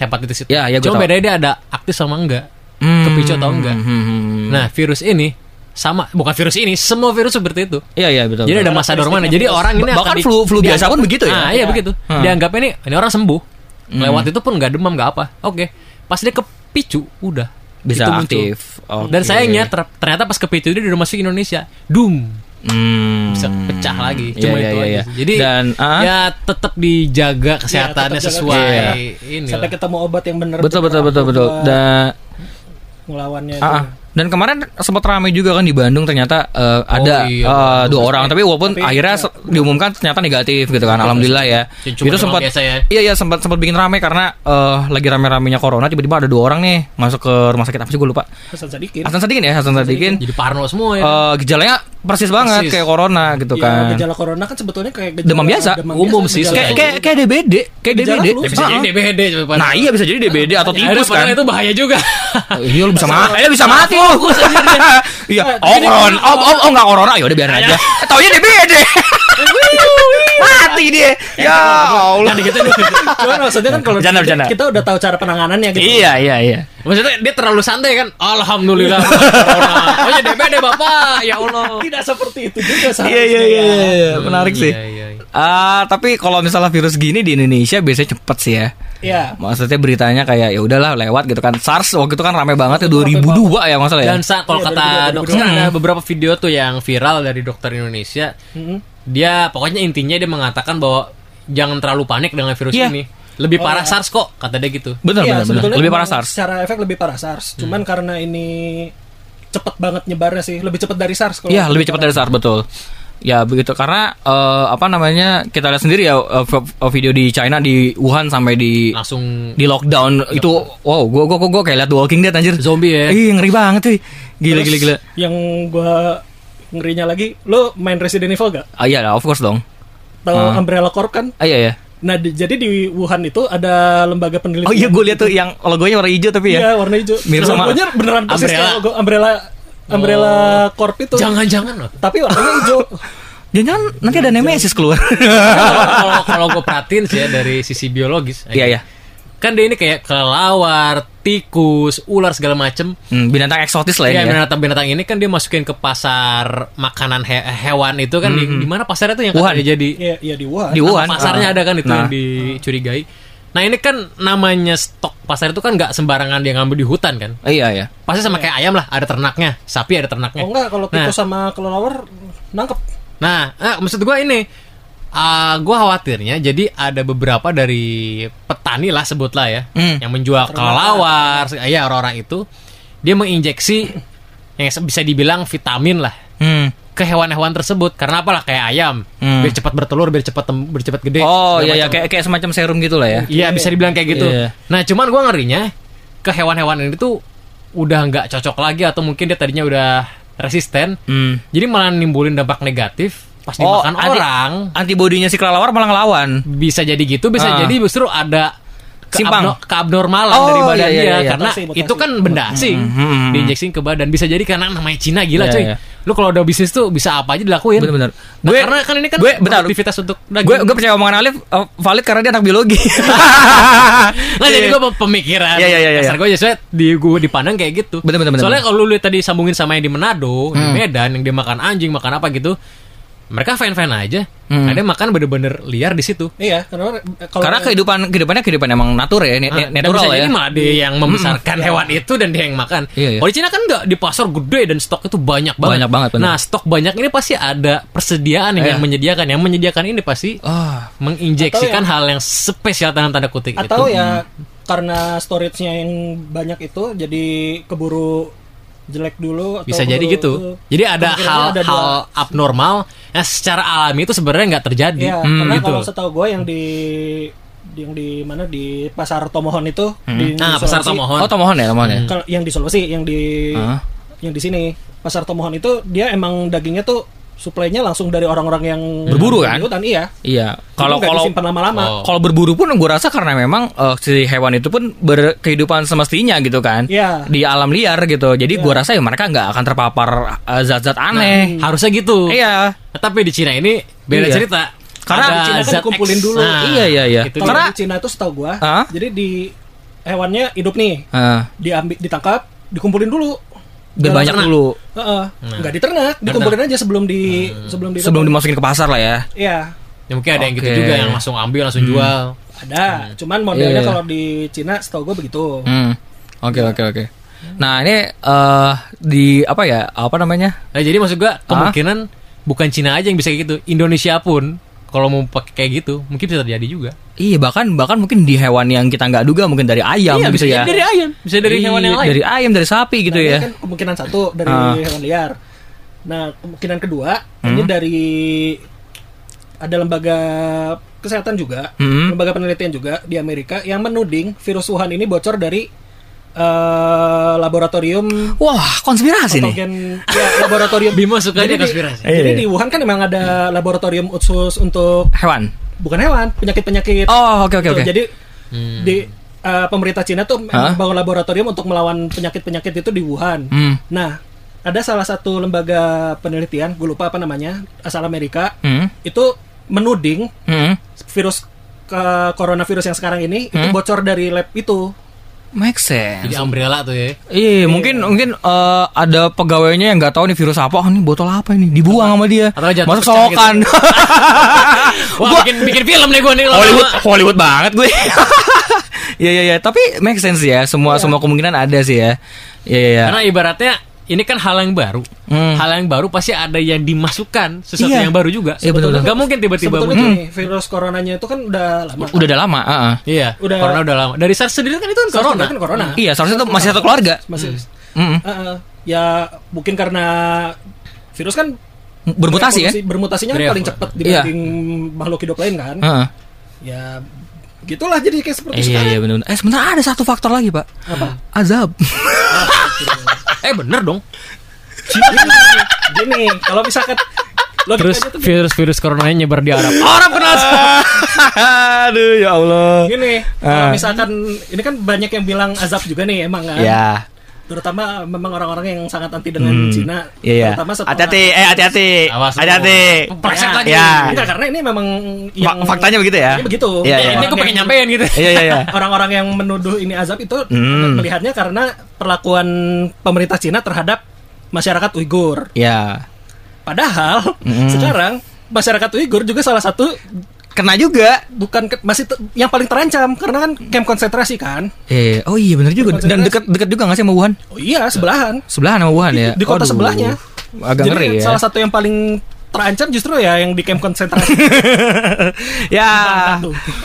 hepatitis itu. Iya, gua Cuma tahu. bedanya dia ada aktif sama enggak. Hmm. kepicu atau enggak. Hmm. Nah, virus ini sama bukan virus ini, semua virus seperti itu. Iya iya betul. Jadi ada betul. masa dorman. Jadi orang ini Bahkan di- flu flu biasa pun begitu ya. Nah, iya Iya. begitu. Hmm. Dianggap ini ini orang sembuh. Lewat itu pun nggak demam nggak apa. Oke. Pas dia kepicu udah Bisa itu muncul. aktif. Oke. Dan sayangnya ter- ternyata pas kepicu dia udah masuk Indonesia. Doom Hmm. bisa pecah lagi. Iya, Cuma iya, itu iya, aja. iya. sih. Jadi Dan, ah? ya tetap dijaga kesehatannya tetap jaga sesuai kesehatan. ini. Sampai ketemu obat yang benar. Betul betul betul betul. Dan ngelawannya ah. Dan kemarin sempat ramai juga kan di Bandung ternyata eh, ada iya, eh, bagus. dua orang tapi walaupun Tapi, akhirnya ya. se- diumumkan ternyata negatif gitu kan alhamdulillah ya cuma itu demam sempat biasa ya. iya iya sempat sempat bikin ramai karena eh, lagi rame-ramenya corona tiba-tiba ada dua orang nih masuk ke rumah sakit apa sih gue lupa Hasan Sadikin. Hasan Sadikin ya Hasan Sadikin Jadi parno semua ya. Eh, gejalanya persis banget Persis. kayak corona gitu Ya, kan gejala corona kan sebetulnya kayak gejala Demam biasa. Umum sih, gejala kayak kayak kayak DBD kayak DBD. Ya, bisa jadi. DBD nah iya bisa jadi DBD atau tipus kan itu bahaya juga. Iya lu bisa mati. Eh, lu bisa mati lu. Iya. Oh corona. Oh oh, oh enggak corona. Ya udah biarin aja. Taunya DBD. Mati dia. Ya Allah. gitu Cuman maksudnya kan kalau kita udah tahu cara penanganannya gitu. Iya iya iya. Maksudnya dia terlalu santai kan. Alhamdulillah. Oh ya DBD Bapak. Ya Allah. Tidak seperti itu juga. Iya iya iya. iya. Menarik sih. Iya, iya, iya. Ah, tapi kalau misalnya virus gini di Indonesia biasanya cepet sih ya. Iya. Maksudnya beritanya kayak ya udahlah lewat gitu kan. SARS waktu itu kan rame banget ya 2002 ya masalah ya. Dan sa- kalau Iya, kata 2022. dokter ada beberapa video tuh yang viral dari dokter Indonesia. Mm-mm. Dia pokoknya intinya dia mengatakan bahwa jangan terlalu panik dengan virus Iya. ini. Lebih Oh, parah iya. SARS kok kata dia gitu. Benar Iya, benar Lebih parah SARS. Secara efek lebih parah SARS. Hmm. Cuman karena ini cepet banget nyebarnya sih, lebih cepet dari SARS kalau Iya, lebih cepat dari SARS betul. Ya begitu karena eh, apa namanya kita lihat sendiri ya v- video di China di Wuhan sampai di langsung di lockdown itu wow gua gua gua, gua kayak lihat The Walking Dead anjir. zombie ya Ih ngeri banget cuy. Gila Terus gila gila. Yang gua ngerinya lagi, lo main Resident Evil gak? Ah iya lah of course dong. Tahu Ah. Umbrella Corp kan? Ah iya ya. Nah, di- jadi di Wuhan itu ada lembaga penelitian. Oh iya gue lihat tuh yang logonya warna hijau tapi ya. Iya, warna hijau. Mirip sama- Logonya beneran persis Umbrella. kayak logo Umbrella Umbrella Corp itu. jangan-jangan loh Tapi warnanya hijau. Jangan nanti ada Nemesis keluar. kalau kalau gue perhatiin sih ya dari sisi biologis Iya iya. kan dia ini kayak kelelawar tikus ular segala macem Hmm, binatang eksotis lah Ya, ini ya. binatang-binatang ini kan dia masukin ke pasar makanan he- hewan itu kan di, di mana pasarnya tuh yang Wuhan. jadi Iya, iya di Wuhan. Di Wuhan. nama pasarnya Ah. ada kan itu Nah. yang dicurigai. Nah ini kan namanya stok pasar itu kan nggak sembarangan dia ngambil di hutan kan. Iya iya. Pasti sama kayak ayam lah, ada ternaknya, sapi ada ternaknya. Oh enggak, kalau Nah. tikus sama kelelawar nangkep. Nah, eh, maksud gua ini, ah gua khawatirnya jadi ada beberapa dari petani lah sebutlah ya, Hmm. yang menjual kelelawar, ya orang-orang itu dia menginjeksi yang bisa dibilang vitamin lah Hmm. Ke hewan-hewan tersebut karena apalah kayak ayam Hmm. biar cepat bertelur biar cepat biar cepat gede Oh iya iya macam. kayak kayak semacam serum gitu lah ya. Iya bisa dibilang kayak gitu. Iya. Nah cuman gua ngerinya ke hewan-hewan ini tuh udah nggak cocok lagi atau mungkin dia tadinya udah resisten. Hmm. Jadi malah nimbulin dampak negatif pas Oh, dimakan anti- orang. Antibodinya si kelelawar malah ngelawan. Bisa jadi gitu, bisa Ah. jadi justru ada Simpang. keabno- keabnormalan Oh, dari badan iya, iya, dia iya. karena Mutasi, mutasi. itu kan benda asing hmm. diinjeksi ke badan bisa jadi karena namanya Cina gila Iya, cuy iya. lu kalau udah bisnis tuh bisa apa aja dilakuin Bener-bener. Nah, Gue- karena kan ini kan gue- bentar. aktivitas untuk daging Gue gue percaya omongan Alif eh, valid karena dia anak biologi. Nah jadi gue pemikiran Iya, iya, iya, iya. Dasar gue aja di gue dipandang kayak gitu Bener, bener, bener, Soalnya kalau lu lihat tadi sambungin sama yang di Manado Di Hmm. Medan Yang dia makan anjing Makan apa gitu Mereka fine-fine aja Hmm. Ada yang makan bener-bener liar di situ Iya, karena kalau karena kehidupan kehidupannya kehidupan emang natur ya, Ah, dan natural ya. jadi malah dia yang membesarkan hewan itu dan dia yang makan. Iya, iya. Kalau di Cina kan enggak di pasar gede dan stok itu banyak banget. Banyak banget, bener. Nah, stok banyak ini pasti ada persediaan yang, Iya. yang menyediakan. Yang menyediakan ini pasti Ah, menginjeksikan Atau hal yang spesial dalam tanda kutip atau itu. ya karena storage-nya yang banyak itu jadi keburu jelek dulu atau bisa jadi gitu. Jadi ada kemungkinannya hal ada dua. hal abnormal yang secara alami itu sebenarnya nggak terjadi. Iya, Hmm, karena gitu. kalau setahu gue yang di yang di mana di pasar Tomohon itu di, Nah, di pasar. Tomohon. oh tomohon ya, tomohon ya. Kalau yang di Sulawesi, yang di Hah? yang di sini pasar Tomohon itu dia emang dagingnya tuh suplainya langsung dari orang-orang yang Berburu, kan? hutan, iya. Iya. Kalau Kalau lama-lama. Oh. kalau berburu pun gue rasa karena memang eh, si hewan itu pun berkehidupan semestinya gitu kan Iya. di alam liar gitu jadi gue rasa ya mereka nggak akan terpapar eh, zat-zat aneh Harusnya gitu. iya Nah, tapi di Cina ini beda Iya. cerita. Karena Ada di Cina kan dikumpulin X. dulu. Nah, Iya, iya, iya. itu Kalau dia. di Cina itu setahu gua, Hah? jadi di hewannya hidup nih, Eh, diambil ditangkap, dikumpulin dulu. Biar banyak ternak. dulu Heeh. Nggak diternak, dikumpulin aja sebelum di sebelum di Hmm. sebelum dimasukin ke pasar lah ya Iya, Ya, mungkin ada yang gitu juga yang langsung ambil langsung jual. ada. Cuman modelnya iya. kalau di Cina setahu gua begitu. Hmm. oke oke oke nah ini eh di apa ya apa namanya Nah, jadi maksud gua kemungkinan bukan Cina aja yang bisa kayak gitu, Indonesia pun kalau mau pakai kayak gitu mungkin bisa terjadi juga. iya bahkan bahkan mungkin di hewan yang kita nggak duga mungkin dari ayam iya, gitu bisa ya dari ayam, bisa dari Iya, hewan yang lain. dari ayam dari sapi gitu Nah, ini ya kan kemungkinan satu dari Ah. hewan liar. Nah, kemungkinan kedua ini Hmm. dari ada lembaga kesehatan juga, Hmm. lembaga penelitian juga di Amerika yang menuding virus Wuhan ini bocor dari eh, laboratorium wah konspirasi nih patogen ya laboratorium Bimo sukanya Jadi di- konspirasi. Jadi Iya. di Wuhan kan memang ada laboratorium khusus untuk hewan bukan hewan, penyakit-penyakit. oh oke oke oke Jadi Hmm. di eh, pemerintah Cina tuh Hah? membangun laboratorium untuk melawan penyakit-penyakit itu di Wuhan. Hmm. Nah, ada salah satu lembaga penelitian, gue lupa apa namanya, asal Amerika, Hmm. itu menuding Hmm. virus ke coronavirus yang sekarang ini itu Hmm? bocor dari lab itu. Make sense Jadi umbrella tuh ya. Iya, mungkin mungkin eh, ada pegawainya yang nggak tahu nih virus apa, oh, ini botol apa ini, dibuang sama dia, Atau jatuh masuk pecah solokan. Wah, bikin bikin film nih gua nih. Hollywood, Hollywood banget gue. Iya iya iya, tapi make sense ya, semua semua kemungkinan ada sih ya. Iya iya. iya. Karena ibaratnya ini kan hal yang baru. Hmm. Hal yang baru pasti ada yang dimasukkan sesuatu Iya. yang baru juga. Iya, betul. Gak mungkin tiba-tiba Sebetulnya gini, virus coronanya itu kan udah lama. Udah udah lama, heeh. Iya, Udah- corona udah lama. Dari SARS sendiri kan itu kan SARS corona. kan corona. Iya, seharusnya itu masih satu keluarga. Masih Mm-mm. Eh, eh, ya mungkin karena virus kan bermutasi ya. Bermutasinya kan Berevo- paling cepat Iya. dibanding makhluk hidup lain kan. Heeh. Ya gitulah jadi kayak seperti Iya sekarang. iya benar. Eh sebenarnya ada satu faktor lagi pak. Apa? Azab. Eh bener dong. Gini, gini, kalau misalkan Terus virus-virus coronanya nyebar di Arab. Arab kena asap. Aduh ya Allah. gini, kalau Ah. misalkan ini kan banyak yang bilang azab juga nih emang kan. Ya. Terutama memang orang-orang yang sangat anti dengan Hmm. Cina. Iya iya. Terutama setelah Hati-hati. Eh hati-hati. Hati-hati. Pleset lagi. Ya. Enggak, karena ini memang Fa- faktanya begitu ya? Ini begitu. Iya, Eh, iya. Ini gue pengen nyampein gitu. Iya iya iya. Orang-orang yang menuduh ini azab itu Hmm. melihatnya karena perlakuan pemerintah Cina terhadap masyarakat Uighur. Ya. Padahal Hmm. sekarang masyarakat Uighur juga salah satu Kena juga. bukan ke- masih te- yang paling terancam karena kan camp konsentrasi kan. Eh, oh iya benar juga. Dan dekat dekat juga nggak sih sama Wuhan? Oh iya, sebelahan. Sebelahan sama Wuhan ya. Di kota Aduh. sebelahnya. Agak Jadi ngeri ya. salah satu yang paling terancam justru ya yang di camp konsentrasi. ya.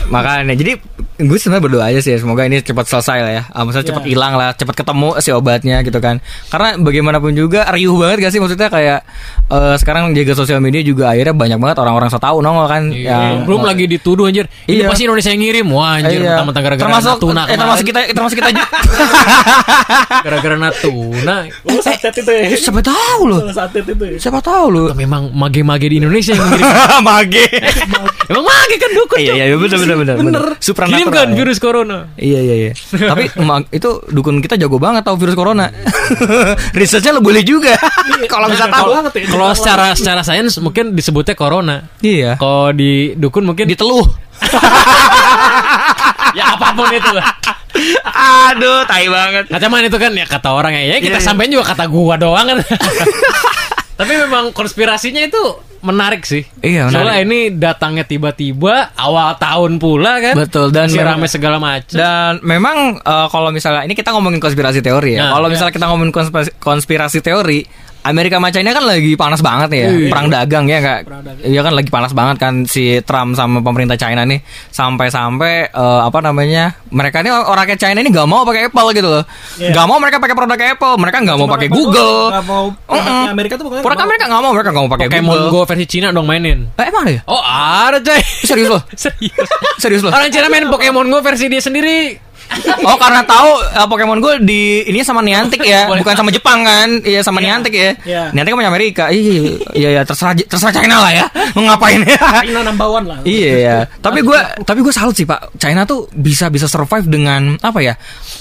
Makanya jadi gue sebenarnya berdoa aja sih semoga ini cepat selesai lah ya. Ah, maksudnya cepat Ya. hilang lah, cepat ketemu si obatnya gitu kan. Karena bagaimanapun juga riuh banget gak sih maksudnya kayak eh, sekarang jaga sosial media juga akhirnya banyak banget orang-orang so tahu nongol kan Iya, belum lagi dituduh anjir. Ini Iya. pasti Indonesia yang ngirim. Wah anjir, Iya. mentang-mentang gara-gara termasuk Natuna. eh, termasuk kita termasuk kita juga. Gara-gara Natuna. Oh, satet itu ya. Siapa tahu loh. Salah satet itu ya. Siapa tahu loh. Memang mage-mage di Indonesia yang ngirim. Mage. Emang mage kan dukun. Iya iya benar benar benar. Bener. Supranatural. Kirim kan ya. virus corona. Iya iya iya. Tapi emang itu dukun kita jago banget tahu virus corona. Researchnya lo boleh juga. Kalau bisa tahu. banget ya. Kalau secara secara sains mungkin disebutnya corona. Iya. Kalau di dukun mungkin Diteluh. ya apa pun itu lah. Aduh, tai banget. Cuman itu kan ya kata orang ya, ya kita Iya, iya. sampein juga kata gua doang kan. Tapi memang konspirasinya itu menarik sih. Iya, menarik. Soalnya ini datangnya tiba-tiba awal tahun pula kan. Betul, dan si rame segala macam. Dan memang eh, kalau misalnya ini kita ngomongin konspirasi teori ya. Nah, kalau misalnya kita ngomongin konspirasi, konspirasi teori, Amerika sama China kan lagi panas banget ya, Iya. perang dagang ya kak. Iya kan lagi panas banget kan si Trump sama pemerintah China nih, sampai-sampai eh, apa namanya mereka ini orang kayak China ini nggak mau pakai Apple gitu loh, Iya. nggak mau mereka pakai produk Apple, mereka nggak mau pakai Google. nggak mau produknya Mm-mm. Amerika tuh pokoknya Produk nggak mau. Amerika nggak mau, mereka nggak mau pakai Pokemon Google. Go versi Cina dong mainin. Eh, emang ada ya? Oh ada coy. Serius loh? Serius. Serius loh? Orang Cina main Pokemon Go versi dia sendiri. Oh karena tahu uh, Pokemon Go di ini sama Niantic ya, bukan sama Jepang kan? Iya sama Iya. Niantic ya. Iya. Niantic kan punya Amerika. Iya iya iya terserah terserah China lah ya. Mau ngapain ya? China number one lah. Iya ya. Tapi gue tapi gue salut sih Pak. China tuh bisa bisa survive dengan apa ya?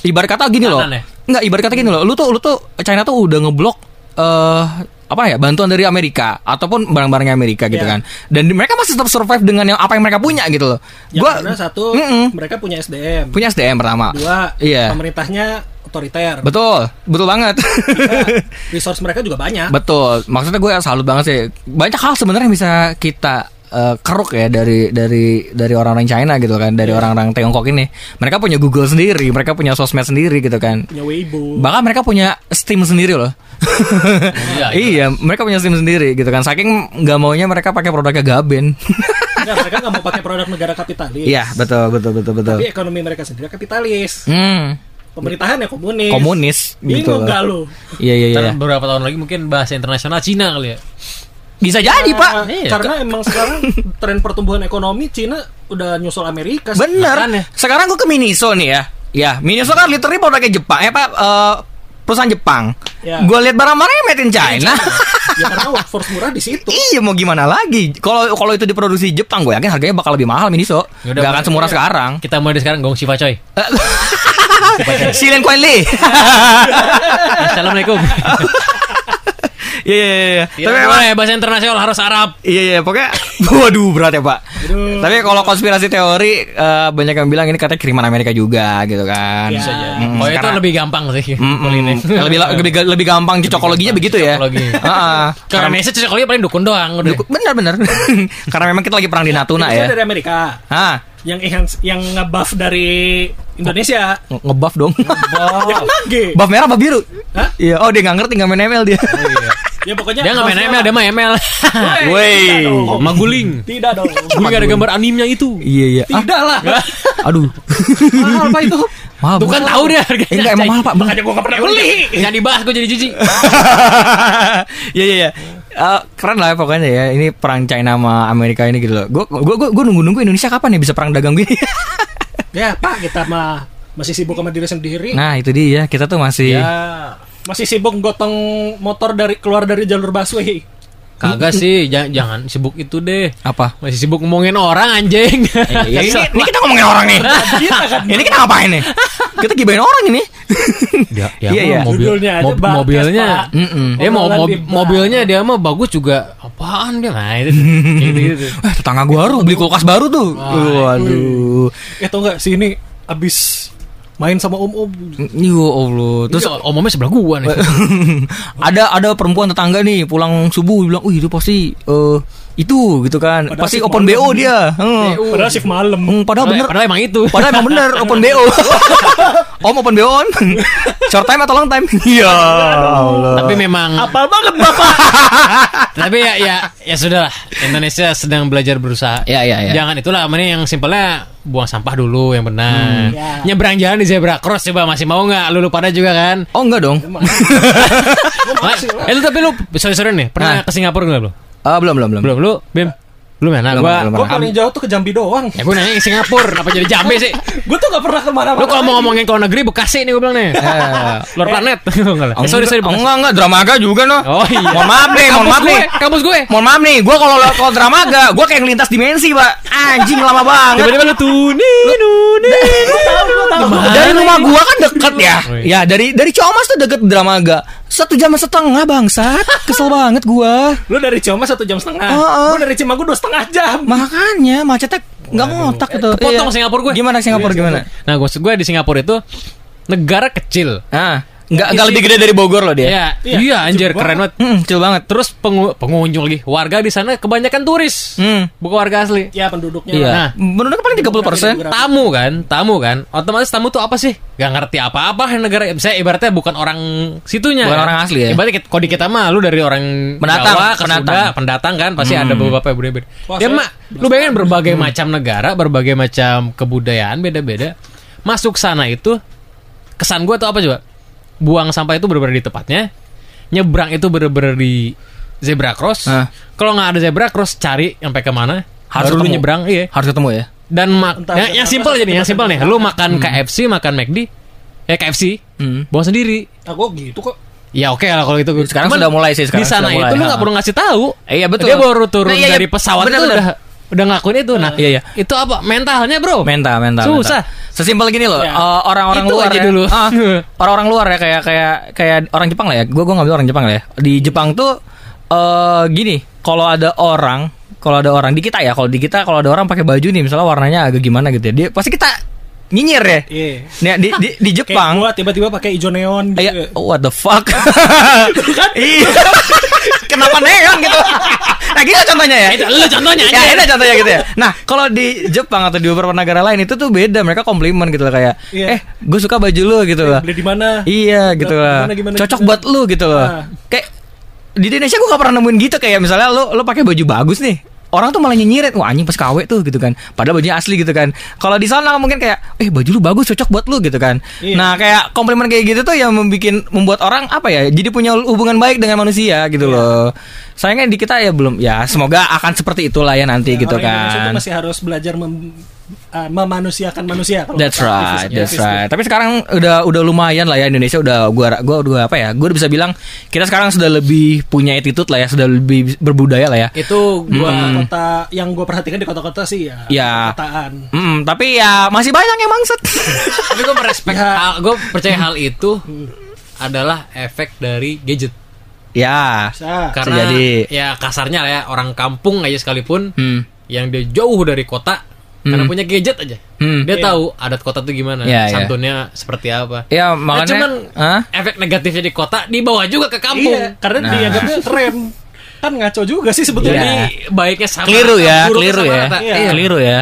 Ibarat kata gini loh. Ya? Enggak, ibarat kata gini loh. Lu tuh lu tuh China tuh udah ngeblok eh apa ya bantuan dari Amerika ataupun barang-barangnya Amerika gitu Iya. kan dan mereka masih tetap survive dengan yang apa yang mereka punya gitu loh Ya, gua karena satu Mm-mm. mereka punya SDM. punya SDM pertama Dua, Iya. pemerintahnya otoriter. betul betul banget Tiga, resource mereka juga banyak. Betul, maksudnya gue salut banget sih. Banyak hal sebenarnya yang bisa kita eh, keruk ya dari dari dari orang-orang China gitu kan, dari orang-orang Tiongkok ini. Mereka punya Google sendiri, mereka punya sosmed sendiri gitu kan. punya Weibo. Bahkan mereka punya Steam sendiri loh. Iya, iya, mereka punya Steam sendiri gitu kan. Saking nggak maunya mereka pakai produknya Gaben. Enggak, mereka nggak mau pakai produk negara kapitalis. Iya, betul betul betul betul. Tapi ekonomi mereka sendiri kapitalis. Hmm, Pemerintahan ya komunis. komunis gitu. Bingung nggak lu? Iya iya iya. Beberapa tahun lagi mungkin bahasa internasional Cina kali ya. Bisa jadi, Nah, Pak. Iya. Karena emang sekarang tren pertumbuhan ekonomi Cina udah nyusul Amerika. sih. Bener. Makanya. Sekarang gue ke Miniso nih ya. Ya, Miniso kan literally produknya Jepang. Eh, apa eh, perusahaan Jepang. Ya. Gue lihat barang-barangnya made in China. ya karena workforce murah di situ. iya, mau gimana lagi? Kalau kalau itu diproduksi Jepang, gue yakin harganya bakal lebih mahal Miniso. Yaudah, Gak akan Pak. semurah sekarang. Kita mulai sekarang gong Shiva coy. Silen Kuan Li. Assalamualaikum. Iya, iya, iya. Tidak Tapi emang boleh bahasa internasional harus Arab. Iya iya pokoknya waduh berat ya pak. Aduh. Tapi kalau konspirasi teori eh, banyak yang bilang ini katanya kiriman Amerika juga gitu kan. Bisa. Mm, oh itu lebih gampang sih. Mm, mm. Lebih, lebih lebih gampang cocokologinya begitu ya. Heeh. Karena Indonesia cocokologi paling dukun doang udah. benar benar. Karena memang kita lagi perang di Natuna Itu ya. dari Amerika. Hah, Yang yang yang nge-buff dari Indonesia. nge- ngebuff dong. Ya lagi. buff merah apa biru? Hah? Iya, oh dia nggak ngerti nggak main ML dia. Ya pokoknya Dia nggak main ML, dia mah ML. Woi. Maguling. Tidak dong. Guling ada gambar animnya itu. Iya iya. Ah, Tidak lah. aduh. Mahal apa itu? Mahal. Tuh kan tahu deh Eh, harganya. enggak emang mahal Pak. Makanya gua gak pernah beli. Jangan dibahas gue jadi jijik. Iya iya iya. Eh, keren lah ya pokoknya ya. Ini perang China sama Amerika ini gitu loh. Gue gue gue nunggu-nunggu Indonesia kapan ya bisa perang dagang gini. Ya Pak, kita mah masih sibuk sama diri sendiri. nah, itu dia. Kita tuh masih Ya, masih sibuk gotong motor dari keluar dari jalur busway. Kagak sih, jangan, jangan sibuk itu deh. apa? Masih sibuk ngomongin orang anjing. Ya, ini, ini kita ngomongin orang nih. ini kita ngapain nih? Kita gibain orang ini. Ya, ya Iya, iya. mobil, Judulnya aja mob- Bagas, mobilnya. Mm-mm. Dia mau mob- mobilnya dia mah bagus juga. Apaan dia nah itu. Kayak gitu. Eh, tetangga gua baru beli kulkas baru tuh. Waduh. Eh tau nggak sih ini abis main sama om-om. Ya Allah. Terus Terus omongnya sebelah gua nih. ada ada perempuan tetangga nih pulang subuh bilang, "Wih, itu pasti eh itu gitu kan. Padahal pasti open malam. BO dia." Heeh. Padahal shift malam. Hmm, padahal bener Padahal emang itu. Padahal emang bener open BO. Om open BO on. Short time atau long time? Ya Allah. Tapi memang Apal banget bapak. tapi ya ya ya sudah Indonesia sedang belajar berusaha. Ya, ya, ya. Jangan itulah mana yang simpelnya buang sampah dulu yang benar. Ya. Nyebrang jalan di zebra cross coba masih mau nggak? Lu, lu pada juga kan? Oh enggak dong. eh lu tapi lu sorry sorry nih pernah Nah. ke Singapura nggak lu? Ah, belum belum belum. Belum lu Bim? Belum ya? Nah, Belum, gua, Gue paling jauh tuh ke Jambi doang. ya gua nanya ke Singapura, kenapa jadi Jambi sih? Gue tuh gak pernah ke mana-mana. Lu kalau mau ngomongin ke luar negeri Bekasi nih gua bilang nih. Eh, Luar planet. Enggak lah. Eh, sorry sorry Bekasi. enggak enggak dramaga juga no. Oh iya. Mohon maaf nih, mohon maaf nih. kampus gue. Mohon maaf nih, gua kalau kalau dramaga, gua kayak ngelintas dimensi, Pak. Anjing lama banget. Tiba-tiba lu tuni nuni. dari rumah gua kan deket ya. Oh, iya. Ya, dari dari Comas tuh deket Dramaga. Satu jam setengah bangsat. Kesel banget gua. Lu dari Ciamis satu jam setengah. Oh, oh. Gue dari Cimagu dua setengah jam. Makanya macetnya nggak ngotak gitu. Kepotong Iya. Singapura gue. Gimana Singapura gimana? Nah, maksud gue di Singapura itu negara kecil. Ah, nggak nggak Isi- lebih gede dari Bogor loh dia. Iya, Iya, iya anjir keren banget. Hmm, kecil banget. Terus pengu- pengunjung lagi, warga di sana kebanyakan turis, Hmm. bukan warga asli. Ya penduduknya. Iya. Nah. Menurut paling 30%. Tamu kan, tamu kan, otomatis tamu tuh apa sih? Gak ngerti apa-apa negara. Saya ibaratnya bukan orang situnya. Bukan kan? orang asli ya? Ibaratnya kalau di kita mah, lu dari orang Pendatang, Jawa ke pendatang. Sunda, pendatang kan, pasti ada Hmm. beberapa yang berbeda. Wah, Ya mak, lu bayangin berbagai macam negara, berbagai macam kebudayaan beda-beda. Masuk sana itu, kesan gua tuh apa coba? Buang sampah itu bener-bener di tempatnya, nyebrang itu bener-bener di zebra cross. Ah. Kalau nggak ada zebra cross, cari sampai ke mana? Harus baru lu ketemu. nyebrang, iya Harus ketemu ya. dan mak Entah yang, simpel aja nih yang simpel nih lu makan KFC makan McD eh KFC Hmm. bawa sendiri Aku gitu kok. ya oke lah kalau itu Sekarang sudah mulai sih, sekarang di sana mulai, itu lu ha. nggak perlu ngasih tahu Eh, iya, betul. dia baru turun Nah, iya, iya. dari pesawat Bener, itu bener. udah udah ngakuin itu nah Iya, iya. itu apa mentalnya bro Mental, mental. Susah. mental. Sesimpel gini loh, Ya. eh, orang-orang luar aja ya. dulu. Ah, orang-orang luar ya kayak kayak kayak orang Jepang lah ya. Gue gue ngambil orang Jepang lah ya. Di Jepang tuh eh gini, kalau ada orang, kalau ada orang di kita ya, kalau di kita kalau ada orang pakai baju nih misalnya warnanya agak gimana gitu ya. Dia pasti kita nyinyir ya. Iya. Nih, di, di, di Kayak Jepang gua tiba-tiba pakai hijau neon gitu. Iya, oh, what the fuck? Iya. Kenapa neon gitu? Nah, gitu contohnya ya. itu lu contohnya Ya, aja itu contohnya gitu ya. Nah, kalau di Jepang atau di beberapa negara lain itu tuh beda. Mereka komplimen gitu loh kayak, Iya. eh, gue suka baju lu gitu loh. Beli di mana? Iya gitu lah. Cocok buat lu gitu loh. Ah. Kayak di Indonesia gue gak pernah nemuin gitu kayak misalnya lu lu pakai baju bagus nih. Orang tuh malah nyinyirin, wah anjing pas KW tuh gitu kan. Padahal bajunya asli gitu kan. Kalau di sana mungkin kayak, eh baju lu bagus cocok buat lu gitu kan. Iya. Nah kayak komplimen kayak gitu tuh yang membuat membuat orang apa ya, jadi punya hubungan baik dengan manusia gitu Iya. loh. Sayangnya di kita ya belum, ya semoga akan seperti itulah ya nanti gitu Indonesia tuh kan. masih harus belajar mem- uh, memanusiakan manusia. kalau That's right, aktivis- that's aktivis right. Tapi sekarang udah udah lumayan lah ya Indonesia udah gua gua udah apa ya? Gua udah bisa bilang kita sekarang sudah lebih punya attitude lah ya, sudah lebih berbudaya lah ya. itu gua Kota yang gue perhatikan di kota-kota sih ya. Ya. Perkataan. Hmm, tapi ya masih banyak yang bangsat. tapi gue merespek Ya. hal gue percaya hal itu adalah efek dari gadget ya. Bisa. karena jadi. ya kasarnya lah ya orang kampung aja sekalipun Hmm. yang dia jauh dari kota karena Hmm. punya gadget aja Hmm. dia Iya. tahu adat kota tuh gimana Iya, iya. santunnya seperti apa Ya Nah, makanya cuman Hah? efek negatifnya di kota dibawa juga ke kampung Iya, karena Nah. dianggapnya keren. Kan ngaco juga sih sebetulnya. Jadi baiknya sama keliru ya, keliru ya. Iya. Iya. Keliru ya.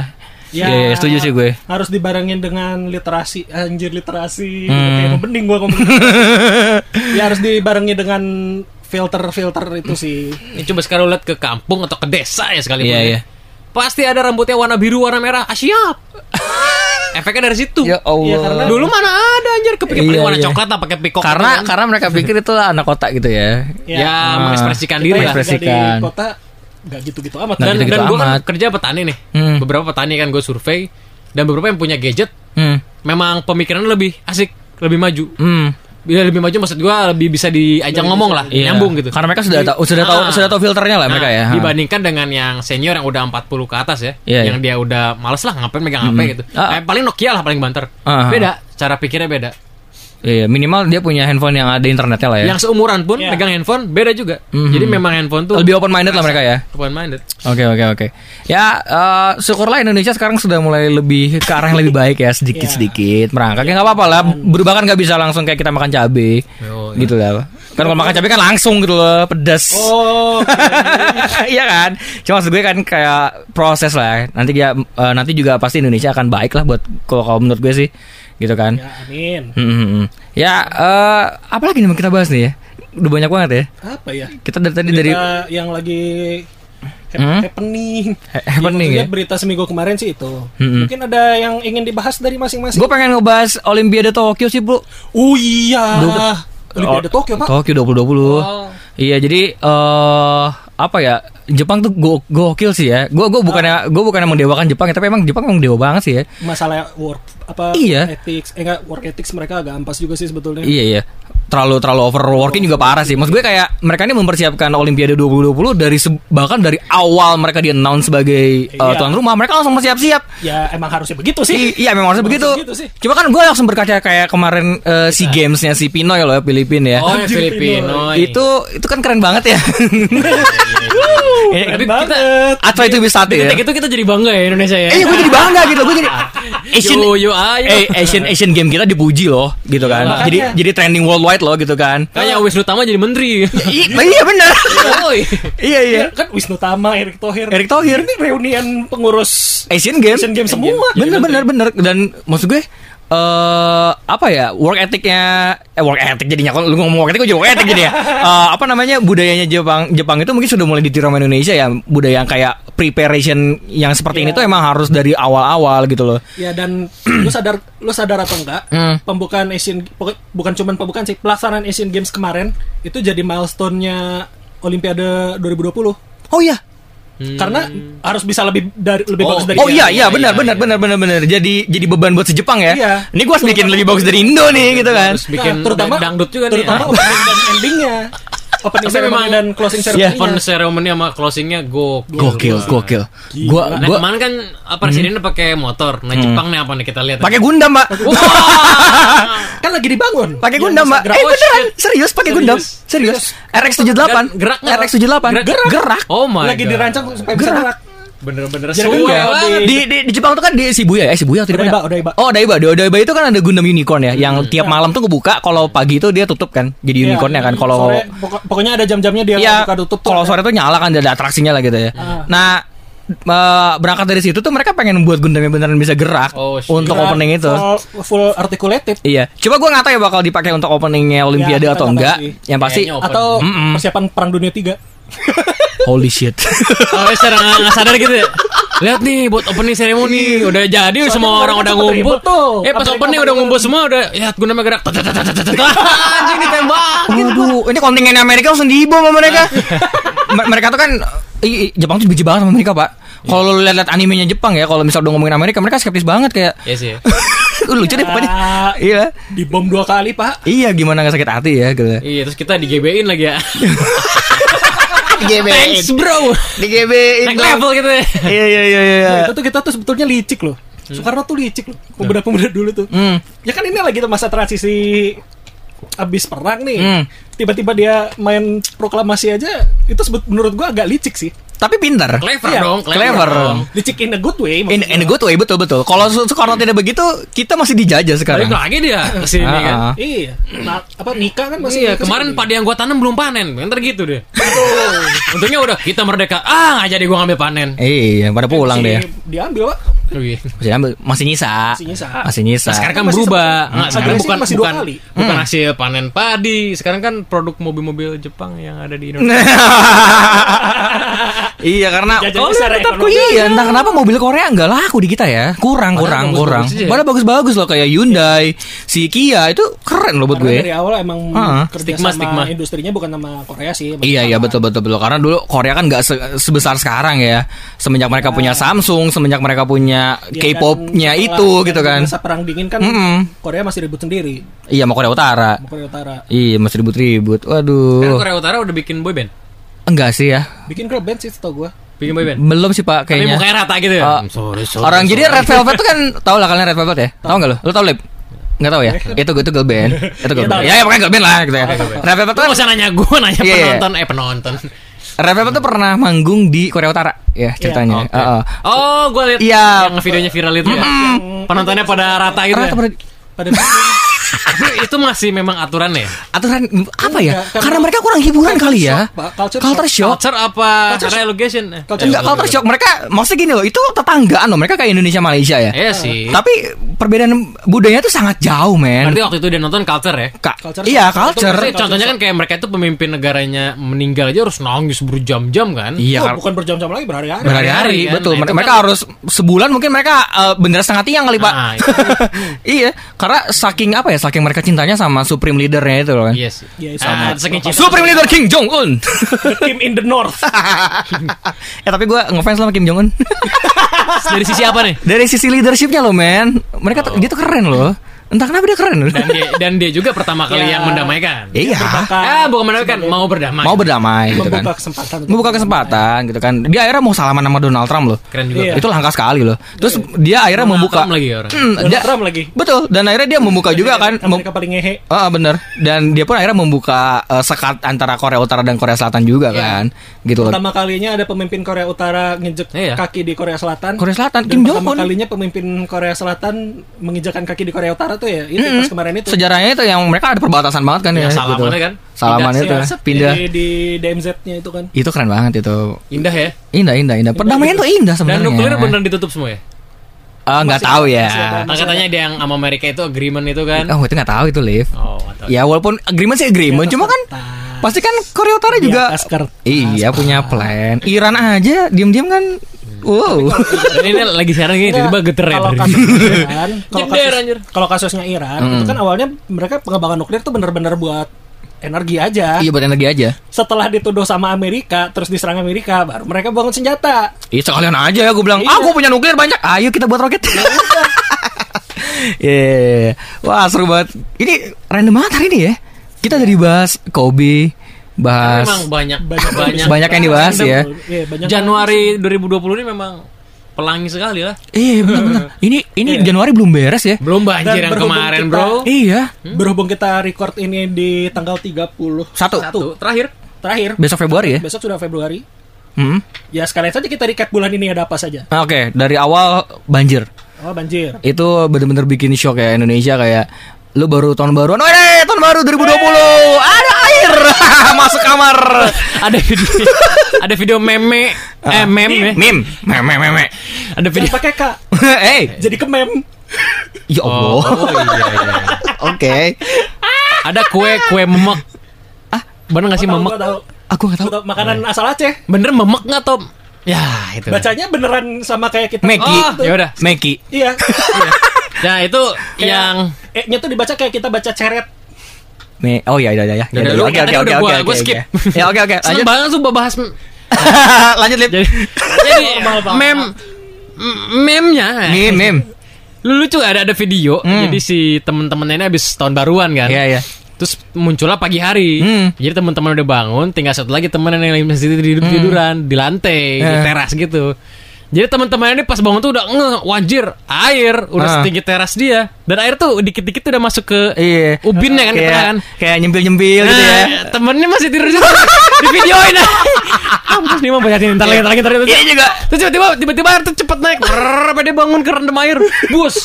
Ya, Iya, iya, setuju sih gue. Harus dibarengin dengan literasi, anjir literasi. Hmm. Kayak gua ngomong. ya harus dibarengi dengan filter-filter itu sih. Ini coba sekarang lihat ke kampung atau ke desa ya sekalipun Iya, ya. iya. pasti ada rambutnya warna biru warna merah ah, siap efeknya dari situ Ya Allah. Iya, karena dulu mana ada anjir kepikir Iya, warna iya. coklat lah pakai pikok karena gitu kan. karena mereka pikir itu anak kota gitu ya. ya, Ah. mengekspresikan Kita diri lah tinggal Ekspresikan. di kota nggak gitu-gitu amat Nggak dan gitu-gitu dan gue kan kerja petani nih Hmm. beberapa petani kan gue survei dan beberapa yang punya gadget Hmm. memang pemikirannya lebih asik lebih maju Hmm. Bila lebih maju maksud gue lebih bisa diajak ngomong lah Iya. nyambung gitu Karena mereka sudah tahu sudah tahu Ah. sudah tahu filternya lah mereka Nah, ya. Dibandingkan dengan yang senior yang udah 40 ke atas ya, Iya, yang dia udah males lah ngapain megang HP gitu. Ah. Eh, paling Nokia lah paling banter. Ah. Beda, cara pikirnya beda. Iya, minimal dia punya handphone yang ada internetnya lah ya. Yang seumuran pun Iya. megang handphone beda juga. Mhm. Jadi memang handphone tuh lebih open minded lah mereka ya. open minded. Oke oke oke. Ya eh, syukurlah Indonesia sekarang sudah mulai lebih ke arah yang lebih baik ya sedikit sedikit merangkak. Ya nggak apa-apa lah. Berubah kan nggak bisa langsung kayak kita makan cabe, Yo, gitu lah. Kan kalau makan cabe kan langsung gitu loh, pedas. oh Iya kan. Cuma maksud gue kan kayak proses lah. Nanti dia eh, nanti juga pasti Indonesia akan baik lah buat kalau kalau menurut gue sih, gitu kan. ya amin Hmm, hmm, hmm. Ya, eh apa lagi nih kita bahas nih ya? Udah banyak banget ya. apa ya Kita dari tadi dari yang lagi Hmm? happening Ha- happening Ya, ya? berita seminggu kemarin sih itu Mm-mm. mungkin ada yang ingin dibahas dari masing-masing gue pengen ngebahas Olimpiade Tokyo sih, Bro. oh iya Olimpiade Oh, Tokyo pak Tokyo 2020. Iya, jadi eh apa ya? Jepang tuh go gokil sih ya. Gue gue bukannya gue bukannya mendewakan Jepang ya, tapi emang Jepang emang dewa banget sih ya. masalah work apa Iya. ethics eh enggak work ethics mereka agak ampas juga sih sebetulnya Iya iya. Terlalu terlalu overworking juga parah sih. Maksud gue kayak mereka ini mempersiapkan Olimpiade 2020 dari bahkan dari awal mereka di announce sebagai Iya. tuan rumah, mereka langsung siap-siap. ya emang harusnya begitu sih I- iya memang harus Emang begitu. begitu sih. Cuma kan gue langsung berkaca kayak kemarin eh, si gamesnya si Pinoy loh Filipina ya. Oh, ya Anjir, Filipino. itu itu kan keren banget ya. banget kita Atau itu bisa ya. Ketika itu kita jadi bangga ya Indonesia ya. Eh, gue jadi bangga gitu. Gue jadi Asian Yo, yo, ayo. Eh, Asian Asian game kita dipuji loh, gitu kan. makanya. jadi jadi trending worldwide loh, gitu kan. Kayak Wisnu Tama jadi menteri. Iya benar. Oi. iya iya. kan Wisnu Tama Erick Thohir Erick Thohir. ini reunian pengurus Asian Games. Asian Games semua Bener bener bener dan maksud gue eh apa ya work ethicnya eh work ethic jadinya. Kalau lu ngomong work ethic gue jadi work ethic jadi ya. Eh, apa namanya budayanya Jepang Jepang itu mungkin sudah mulai ditiru sama Indonesia ya. Budaya yang kayak preparation yang seperti ini Iya. tuh emang harus dari awal-awal gitu loh. Ya dan lu sadar lu sadar atau enggak Hmm. pembukaan Asian bukan cuman pembukaan sih pelaksanaan Asian Games kemarin itu jadi milestone-nya Olimpiade 2020 oh iya karena harus bisa lebih dari lebih Oh, bagus dari Oh iya dia. iya benar benar benar benar benar. Jadi jadi beban buat si Jepang ya. Iya. Ini gua harus bikin lebih bagus dari Indo nih gitu kan. Terus bikin Nah, terutama dangdut juga nih. terutama ya. opening dan endingnya opening Tapi ceremony dan closing Iya. ceremony Open ceremony sama closingnya gokil. Gokil gokil. Gua Nah gua kemarin kan apa, presidennya pakai motor. Nah Jepang nih apa nih kita lihat. pakai Gundam, Mbak. kan lagi dibangun Pakai Yang Gundam, gerak. Eh beneran, serius pakai Gundam. Serius. RX78. Gerak- gerak nggak? RX78. Gerak- Gerak. Oh my lagi dirancang supaya bisa Gerak. Bener-bener enggak, banget. Di, di, di Jepang tuh kan di Shibuya ya, Shibuya atau di mana? Odaiba. Oh, Odaiba. Di Odaiba itu kan ada Gundam Unicorn ya, yang tiap malam tuh kebuka, kalau pagi itu dia tutup kan. Jadi Iya, unicornnya kan kalau sore, pokok- pokoknya ada jam-jamnya dia Iya, buka tutup tuh kalau ada. sore tuh nyala kan ada atraksinya lah gitu ya. Ah. Nah, eh, berangkat dari situ tuh mereka pengen buat Gundam yang beneran bisa gerak Oh, shit. untuk Gerak opening itu. full, full articulated Iya, coba gue nggak tahu ya bakal dipakai untuk openingnya Olimpiade Ya, atau nggak enggak. sih. Yang pasti, atau Mm-mm. persiapan perang dunia 3 holy shit. Oh, secara nggak nggak sadar gitu ya. Lihat nih buat opening ceremony udah jadi semua orang mereka udah ngumpul. tuh. Eh pas Apalagi opening udah ngumpul semua udah lihat gerak. Tat, tat, tat. Anjing ditembak. Waduh, ini kontingen Amerika langsung dibom sama mereka. Mereka tuh kan Jepang tuh benci banget sama Amerika, Pak. Kalau lu lihat-lihat animenya Jepang ya, kalau misal udah ngomongin Amerika, mereka skeptis banget kayak Iya sih. lucu deh pokoknya. Iya. di bom dua kali pak Iya, gimana gak sakit hati ya gitu. Iya, terus kita di GB-in lagi ya. Di Thanks, bro. Di GB Naik level gitu ya. Iya iya iya iya. Nah, itu tuh kita tuh sebetulnya licik loh Soekarno tuh licik loh pemuda-pemuda dulu tuh Hmm. ya kan ini lagi tuh masa transisi abis perang nih Hmm. tiba-tiba dia main proklamasi aja itu sebut menurut gua agak licik sih Tapi pintar. Clever Iya, dong, clever. clever. dong. licik in a good way In, in a good way betul betul. Kalau Soekarno tidak begitu, kita masih dijajah sekarang. Balik lagi dia ke sini Ah, kan. ah. iya nah, apa nikah kan masih Iya, kemarin padi yang gua tanam belum panen. Ntar gitu deh. Untungnya udah kita merdeka. Ah, nggak jadi gua ngambil panen. Iya, pada pulang deh. diambil pak Oh, iya. Masih, ambil- masih nyisa. Masih nyisa. Masih nyisa. Nah, sekarang kan Masih berubah. Hmm. sekarang bukan masih dua bukan kali. bukan hasil panen padi. Sekarang kan produk mobil-mobil Jepang yang ada di Indonesia. Iya karena Jajannya oh, tetap ekonomi. iya entah kenapa mobil Korea nggak laku di kita ya kurang kurang kurang bagus-bagus aja ya. padahal bagus-bagus loh kayak Hyundai si Kia itu keren loh buat Karena dari gue awal emang kerja stigma, sama stigma. industrinya bukan nama Korea sih. Iya iya betul betul betul karena dulu Korea kan nggak se- sebesar sekarang ya semenjak mereka punya Samsung semenjak mereka punya Ya, K-popnya itu gitu kan Masa perang dingin kan Mm-mm. Korea masih ribut sendiri iya mau Korea Utara Korea Utara. iya masih ribut-ribut waduh Korea Utara udah bikin boyband. Enggak sih ya Bikin girl band sih tau gue. Bikin boyband. belum sih pak Tapi kayaknya mukanya rata gitu ya. Oh, sorry, sorry. Orang sorry. jadi Red Velvet tuh kan tau lah kalian Red Velvet ya? Tahu nggak lo? Lo tau Lip? Nggak tahu ya? itu itu girl band. Itu girl Iya, band. Ya, ya pokoknya girl band lah gitu ya. Red Velvet tuh usah nanya gue, nanya Iya, iya. penonton. Eh penonton. Red Velvet tuh pernah manggung di Korea Utara ya ceritanya. Oke. Heeh. Oh, gue liat Iya. yang videonya viral itu ya. Penontonnya pada rata gitu ya. Rata pada- Pada Tapi itu masih memang aturan ya? aturan apa ya? Enggak, karena Karena mereka kurang hiburan kali ya. shock, Pak. Culture Culture shock. Culture apa Culture- relegation? Culture- Enggak culture shock. Mereka maksudnya gini loh, itu tetanggaan loh. Mereka kayak Indonesia Malaysia ya. Iya sih. Tapi perbedaan budayanya tuh sangat jauh, men. Berarti waktu itu dia nonton culture ya? Kak, Culture iya culture. Maksudnya contohnya kan kayak mereka itu pemimpin negaranya meninggal aja harus nangis berjam-jam kan? Iya, oh, bukan berjam-jam lagi berhari-hari. berhari-hari kan. betul Nah, mereka, itu kan- harus sebulan mungkin mereka eh, bendera setengah tiang kali pak Nah, itu. iya karena saking apa ya saking mereka cintanya sama supreme leadernya itu loh kan Iya sih. Iya, Ah, sama. saking cinta- supreme leader Kim Jong Un The team in the north. ya tapi gue ngefans sama Kim Jong Un Dari sisi apa nih? dari sisi leadershipnya loh men mereka tuh dia tuh keren loh entah kenapa dia keren loh Dan dia, dan dia juga pertama kali Ya. yang mendamaikan. iya Ah, bukan mendamaikan, mau berdamai. mau berdamai gitu kan Membuka kesempatan. membuka kesempatan gitu kan dia akhirnya mau salaman sama Donald Trump loh Keren juga. Iya. itu langka sekali loh terus dia akhirnya Donald membuka Trump lagi orang. Hmm, Donald dia- Trump lagi. betul dan akhirnya dia membuka juga kan Amerika paling ngehe. Ah bener dan dia pun akhirnya membuka eh, sekat antara Korea Utara dan Korea Selatan juga Iya. kan gitu loh Pertama kalinya ada pemimpin Korea Utara ngejek Iya. kaki di Korea Selatan. Korea Selatan, Dan Kim pertama Jong Un. kalinya pemimpin Korea Selatan menginjakan kaki di Korea Utara tuh ya itu pas kemarin itu. sejarahnya itu yang mereka ada perbatasan banget kan ya Yang salamannya gitu. kan? salaman itu Iya, ya, pindah di, di DMZ-nya itu kan. itu keren banget itu Indah ya. indah indah indah perdamaian tuh indah Dan sebenarnya nuklir beneran ditutup semua ya? Ah, nggak tahu ya. Nah, katanya dia yang sama Amerika itu agreement itu kan. oh itu nggak tahu itu live Oh, tahu. ya walaupun agreement sih agreement cuma kan pasti kan Korea Utara Di juga iya punya plan Iran aja diem-diem kan wow Dan ini lagi siaran gini tiba-tiba geter ya. Kalau kasusnya Iran, kalau kasus- kalau kasusnya Iran itu kan awalnya mereka pengembangan nuklir tuh bener-bener buat energi aja. iya buat energi aja Setelah dituduh sama Amerika, terus diserang Amerika, baru mereka bangun senjata. Iya sekalian aja ya gue bilang, Iya. ah gue punya nuklir banyak, ayo kita buat roket. Iya, wah seru banget. Ini random banget hari ini ya. Kita dari bahas Kobe, bahas Memang banyak Banyak banyak Banyak yang dibahas ya. Iya, banyak Januari 2020 ini memang pelangi sekali lah. Iya benar-benar. Ini ini Januari belum beres ya. Belum banjir Dan yang kemarin, kita- Bro. Iya. Berhubung kita record ini di tanggal 30 Satu. Satu, terakhir. terakhir. Besok Februari ya. Besok sudah Februari. Hmm. Ya sekalian saja kita recap bulan ini ada apa saja. Nah, Oke, dari awal banjir. Oh banjir. Itu bener-bener bikin shock ya Indonesia kayak lu baru tahun baruan, oh tahun baru 2020, ada air masuk kamar. Ada video ada video meme eh meme ya. Mim, meme, meme. Ada video Jangan pakai kak. Eh, Jadi ke mem. ya Oh, Allah. oh iya iya. Oke. Ada kue kue memek. Ah, bener gak sih tahu, memek? tahu. Aku gak tahu. tahu, Makanan asal Aceh. Bener memek nggak Tom? Ya itu. Bacanya beneran sama kayak kita. Meki. Oh, ya udah. Meki. Iya. Ya itu yang E-nya tuh dibaca kayak kita baca ceret. Me oh iya iya iya. Udah, lu Oke tadi oke oke udah oke gua- oke. oke. Ya oke oke. seneng Lanjut. banget tuh bahas Lanjut Lip. jadi jadi mem memnya Mim mim. lu lucu ada ada video Hmm. jadi si temen-temennya ini habis tahun baruan kan Iya iya. terus muncullah pagi hari Hmm. jadi teman-teman udah bangun tinggal satu lagi temen yang lagi masih tidur tiduran di lantai di Eh. teras gitu jadi teman-teman ini pas bangun tuh udah nge wajir air udah Ah. setinggi teras dia. Dan air tuh dikit-dikit udah masuk ke Iya. ubinnya kan ke tengah kan? Kayak kayak nyempil-nyempil gitu ya. Nah, temennya masih tidur di situ. Di videoin. Ampus nih mah banyakin ntar lagi ntar lagi ntar lagi. Ini juga. Terus tiba-tiba tiba-tiba air tuh cepet naik. Sampai dia bangun kerendam air. Bus.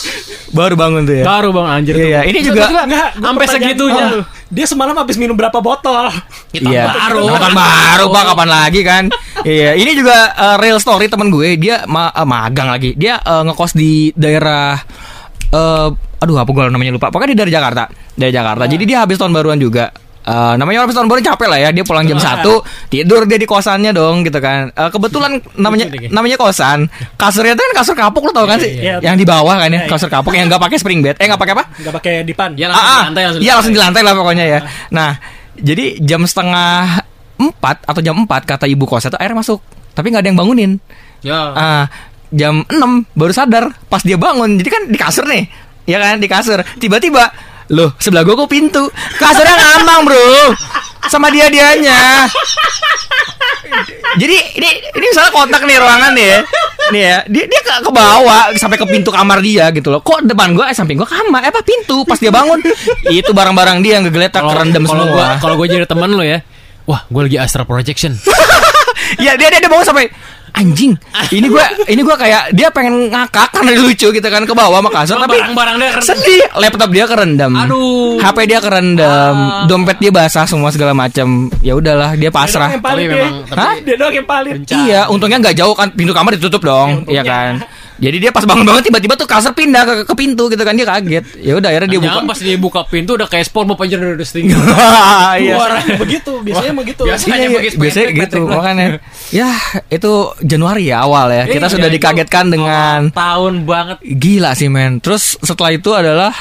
Baru bangun tuh ya. Baru bang anjir tuh. Iya, ini juga- Enggak, Sampai segitunya Dia semalam habis minum berapa botol? Iya, baru. Nonton baru pak kapan lagi kan? iya, ini juga uh, real story temen gue. Dia ma- uh, magang lagi. Dia uh, ngekos di daerah uh, aduh apa gue namanya lupa. Pokoknya dia dari Jakarta, dari Jakarta. Jadi dia habis tahun baruan juga. Eh, namanya orang tahun baru capek lah ya dia pulang jam satu tidur dia di kosannya dong gitu kan Eh, kebetulan namanya namanya kosan kasurnya tuh kan kasur kapuk lo tau kan sih Iya, iya. yang di bawah kan Iya, ya iya. kasur kapuk yang nggak pakai spring bed eh nggak pakai apa nggak pakai dipan Ya langsung Ah, ah. di lantai langsung. Iya langsung di lantai lah pokoknya ya. Nah, jadi jam setengah empat atau jam empat kata ibu kos itu air masuk, tapi nggak ada yang bangunin. Ya. Ah, jam 6 baru sadar pas dia bangun. Jadi kan di kasur nih, ya kan di kasur. Tiba-tiba, loh sebelah gua kok pintu, kasurnya ngambang bro, sama dia dianya. Jadi ini ini misalnya kotak nih ruangan nih ya. Nih ya, dia dia ke, ke bawah sampai ke pintu kamar dia gitu loh. Kok depan gua eh samping gua kamar, eh apa pintu pas dia bangun. itu barang-barang dia yang ngegeletak kerendam semua. gua kalau gua jadi teman lo ya. Wah, gua lagi astral projection. ya dia dia, dia bangun sampai anjing. Ini gua ini gua kayak dia pengen ngakak karena dia lucu gitu kan ke bawah sama kasur tapi barang-barang dia sedih. Laptop dia kerendam. Aduh. HP dia kerendam, Ah. dompet dia basah semua segala macam. Ya udahlah, dia Dia doang pasrah. yang palit Tapi ya. memang tapi Hah? dia doang yang Bencana. Iya, untungnya nggak jauh kan pintu kamar ditutup dong, Ya, iya kan. Jadi dia pas bangun-bangun tiba-tiba tuh kasur pindah ke, ke pintu gitu kan dia kaget. Ya udah akhirnya dia buka. Pas dia buka pintu udah kayak spawn mau panjer dari setinggi. Iya. orang begitu biasanya begitu biasa. Iya, iya, pakai biasanya gitu makanya ya itu Januari ya awal ya kita Iya, sudah dikagetkan dengan tahun banget. gila sih men terus setelah itu adalah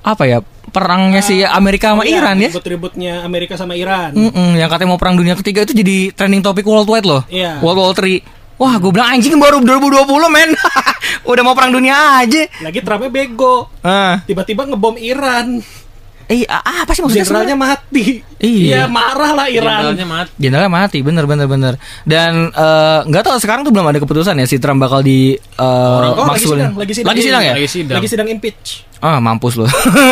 apa ya perangnya si Amerika sama Iya, Iran ya ribut-ributnya Amerika sama Iran yang katanya mau perang dunia ketiga itu jadi trending topik worldwide loh Iya. World War 3 Wah gue bilang anjing baru 2020 men. Udah mau perang dunia aja. Lagi Trumpnya bego. Ah. tiba-tiba ngebom Iran Eh apa sih maksudnya generalnya mati Iya. marah lah Iran Generalnya mati. Generalnya mati, bener bener bener. Dan eh, nggak tahu sekarang tuh belum ada keputusan ya si Trump bakal di eh, Oh, lagi sidang, lagi sidang. Lagi sidang ya? Lagi sidang. lagi sidang impeach Ah mampus loh.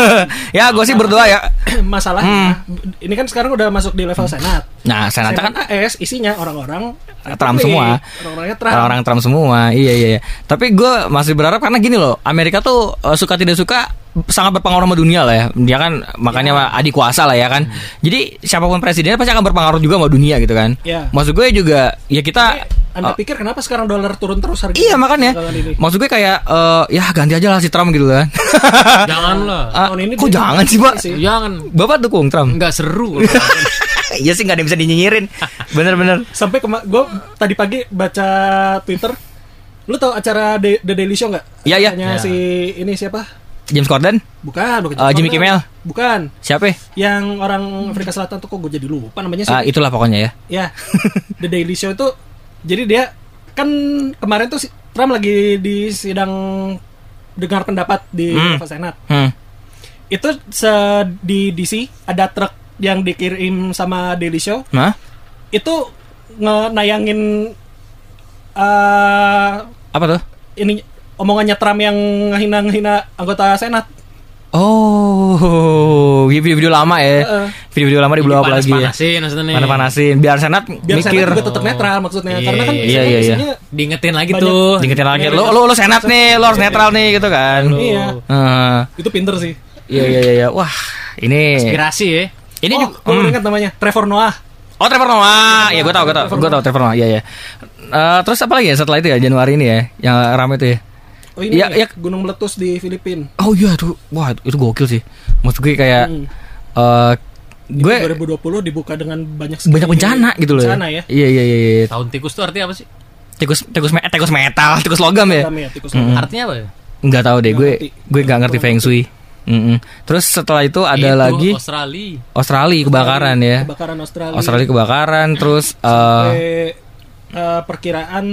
ya gue sih berdoa ya. masalahnya Hmm. ini kan sekarang udah masuk di level senat Nah kan senat AS isinya orang-orang Trump semua. orang-orangnya Trump orang-orang Trump semua. Iya iya iya. Tapi gue masih berharap karena gini loh, Amerika tuh eh, suka tidak suka sangat berpengaruh sama dunia lah ya. Dia kan makanya mah adik kuasa lah ya kan. Jadi siapa pun presidennya pasti akan berpengaruh juga sama dunia gitu kan. Iya. Maksud gue juga ya kita anda Oh. pikir kenapa sekarang dolar turun terus harga Iya makanya. Maksud gue kayak eh, ya ganti aja lah si Trump gitu kan. Jangan lah. Ah, Tahun ini kok jangan sih, Pak? sih. Jangan. Bapak dukung Trump. Enggak seru. Iya sih nggak ada yang bisa dinyinyirin. Bener-bener. sampai gue tadi pagi baca Twitter lu tau acara The, The Daily Show nggak? Iya, iya. Iya. si ini siapa? James Corden, Bukan, bukan. Eh, Jimmy bukan. Kimmel. Bukan. siapa? ya? Yang orang Afrika Selatan tuh kok gue jadi lupa namanya sih. Ah, itulah pokoknya ya. Ya, The Daily Show itu jadi dia kan kemarin tuh Trump lagi di sidang dengar pendapat di Hmm. Senat. Hmm. Itu se di DC ada truk yang dikirim sama Daily Show Nah, itu nge-nayangin eh apa tuh? ini omongannya Trump yang ngehina-ngehina anggota Senat. Oh, video-video lama ya. Video-video lama di blow up lagi ya. Panasin maksudnya nih. Mana panasin biar senat Biar mikir. Senat juga tetap netral maksudnya Iya, karena kan iya, iya, iya. Diingetin lagi tuh. Diingetin lagi. Lo lo lo senat nih, lo harus netral nih gitu kan. Iya. Heeh. itu pinter sih. Iya iya iya iya. Wah, ini Inspirasi ya. ini oh, juga gue Hmm. ingat namanya Trevor Noah. Oh Trevor Noah, iya gue tau, gue tau, gue tau Trevor Noah, iya iya. Eh, terus apa lagi ya setelah itu ya Januari ini ya, yang ramai itu ya? Oh ini Iya, iya. gunung meletus di Filipina. Oh iya tuh, wah itu gokil sih. Maksud gue kayak, Hmm. eh gue 2020 dibuka dengan banyak sekali banyak bencana gitu loh. Bencana ya. Iya iya iya. iya. Tahun tikus tuh artinya apa sih? Tikus tikus me- eh, tikus metal, tikus logam ya? Kami ya, tikus Mm. Artinya apa ya? Nggak tahu deh, Nggak gue ngerti. gue nggak ngerti feng shui. Mm-mm. Terus setelah itu ada Itu lagi Australia. Australia kebakaran ya. Kebakaran Australia. Australia kebakaran, terus eh Sampai, eh, perkiraan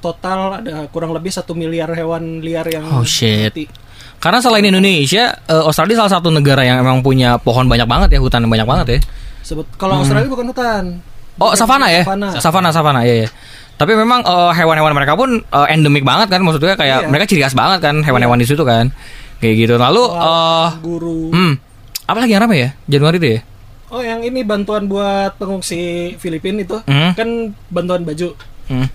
total ada kurang lebih satu miliar hewan liar yang Oh, shit. mati. Karena selain Indonesia, eh, Australia salah satu negara yang emang punya pohon banyak banget ya, hutan banyak banget ya. Sebut kalau Australia bukan hutan. Hmm. Oh, Bukan savana ya? Savana. Savana, savana, iya ya. Tapi memang eh, hewan-hewan mereka pun eh, endemik banget kan, maksudnya kayak Iya. mereka ciri khas banget kan hewan-hewan di situ kan. Kayak gitu. Lalu eh Guru. hmm, apa lagi yang ramai ya? Januari itu ya? Oh, yang ini bantuan buat pengungsi Filipina itu Hmm. kan bantuan baju. Hmm.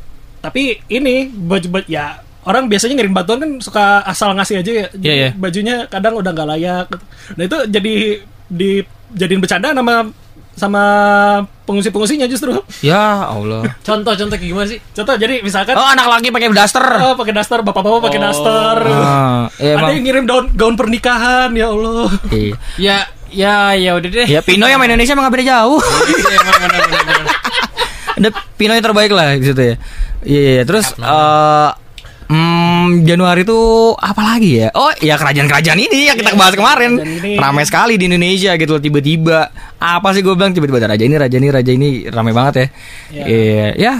Tapi ini baju baju ya orang biasanya ngirim bantuan kan suka asal ngasih aja ya. Iya, iya. Bajunya kadang udah nggak layak. gitu. Nah itu jadi dijadiin bercanda sama sama pengungsi-pengungsinya justru. Ya Allah. Contoh-contoh kayak gimana sih? Contoh jadi misalkan Oh, anak lagi pakai daster. oh, pakai daster, bapak-bapak pakai Oh. daster. Ah, iya, Ada yang ngirim gaun gaun pernikahan ya Allah. Iya. Ya Ya, ya udah deh. Ya Pino yang main Indonesia emang gak beda jauh. Iya, emang benar-benar. Ada Pino yang terbaik lah di situ ya. Iya, iya. terus eh hmm, Januari itu apa lagi ya? Oh, ya kerajaan-kerajaan ini yang kita bahas kemarin. Ramai sekali di Indonesia gitu loh tiba-tiba. Apa sih gue bilang tiba-tiba ada raja ini, raja ini, raja ini ramai banget ya. Iya. Iya, ya.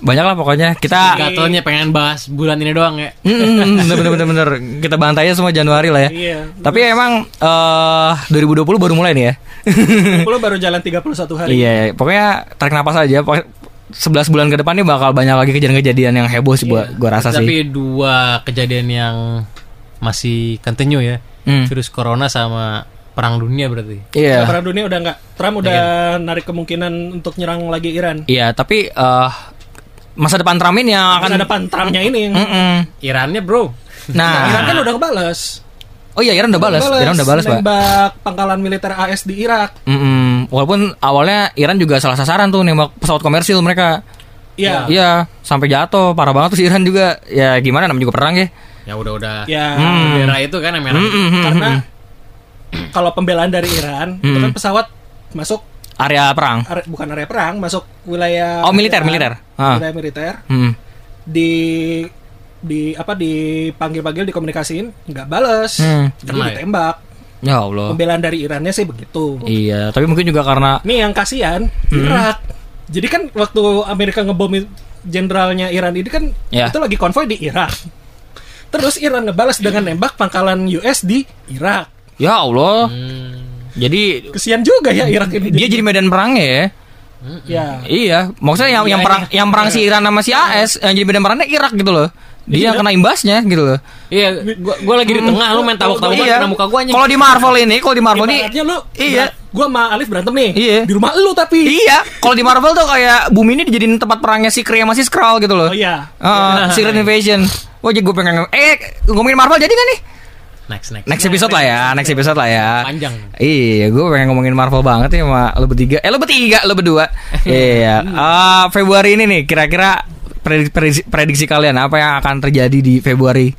Banyak lah pokoknya. Kita Gatonya pengen bahas bulan ini doang ya. Mm, bener bener bener bener kita bantai aja semua Januari lah ya. Iya. Tapi emang eh 2020 baru mulai nih ya. 10 baru jalan 31 hari. iya, pokoknya tarik napas aja. Pokoknya 11 bulan ke depan nih bakal banyak lagi kejadian-kejadian yang heboh sih buat gua rasa sih. Tapi dua kejadian yang masih continue ya. Hmm. Virus corona sama perang dunia berarti. Iya. Nah, Perang dunia udah nggak. Trump udah narik kemungkinan untuk nyerang lagi Iran. Iya, tapi eh masa depan Trump ini yang akan Akan ada Trumpnya ini. yang- Mm-mm. Irannya bro. Nah, Iran kan udah ngebales. Oh iya Iran udah balas, Iran udah balas, Pak. Nembak pangkalan militer AS di Irak. Mm-mm. Walaupun awalnya Iran juga salah sasaran tuh nembak pesawat komersil mereka. Iya. Iya, sampai jatuh, parah banget tuh si Iran juga. Ya gimana namanya juga perang ya. Ya udah udah. Ya. Hmm. Bendera itu kan yang merah. Mm-mm. Karena kalau pembelaan dari Iran itu Hmm. kan pesawat masuk area perang. are- bukan area perang, masuk wilayah Oh, militer, Iran, militer. Ah. Wilayah militer Hmm. di di apa dipanggil-panggil dikomunikasiin nggak bales Hmm. jadi ya? ditembak Ya Allah. pembelaan dari Irannya sih begitu Iya, tapi mungkin juga karena nih yang kasihan Hmm. Irak jadi kan waktu Amerika ngebom jenderalnya Iran ini kan Ya. itu lagi konvoy di Irak terus Iran ngebalas dengan nembak pangkalan US di Irak ya Allah. Hmm. Jadi kesian juga ya Irak ini dia jadi medan perangnya ya. Ya Iya, maksudnya yang yang Iya, perang yang perang si Iran sama si AS yang jadi medan perangnya Irak gitu loh. Dia yang kena imbasnya gitu loh. Iya, gua, gua lagi di tengah lu main tabok-tabokan Iya. kena muka gua anjing. Kalau di Marvel ini, kalau di Marvel ini lu Iya. gua sama Alif berantem nih Iya. di rumah lu tapi Iya, kalau di Marvel tuh kayak bumi ini dijadiin tempat perangnya si Kree sama si Skrull gitu loh. oh iya Ah, Secret Invasion. Wah, jadi gue pengen eh ngomongin Marvel jadi gak nih? Next next. Next episode lah ya, next episode lah ya. Panjang. Iya, gue pengen ngomongin Marvel banget ya sama lo bertiga. Eh, lo bertiga, lo berdua. iya. Ah, Februari ini nih, kira-kira prediksi, prediksi, prediksi kalian apa yang akan terjadi di Februari?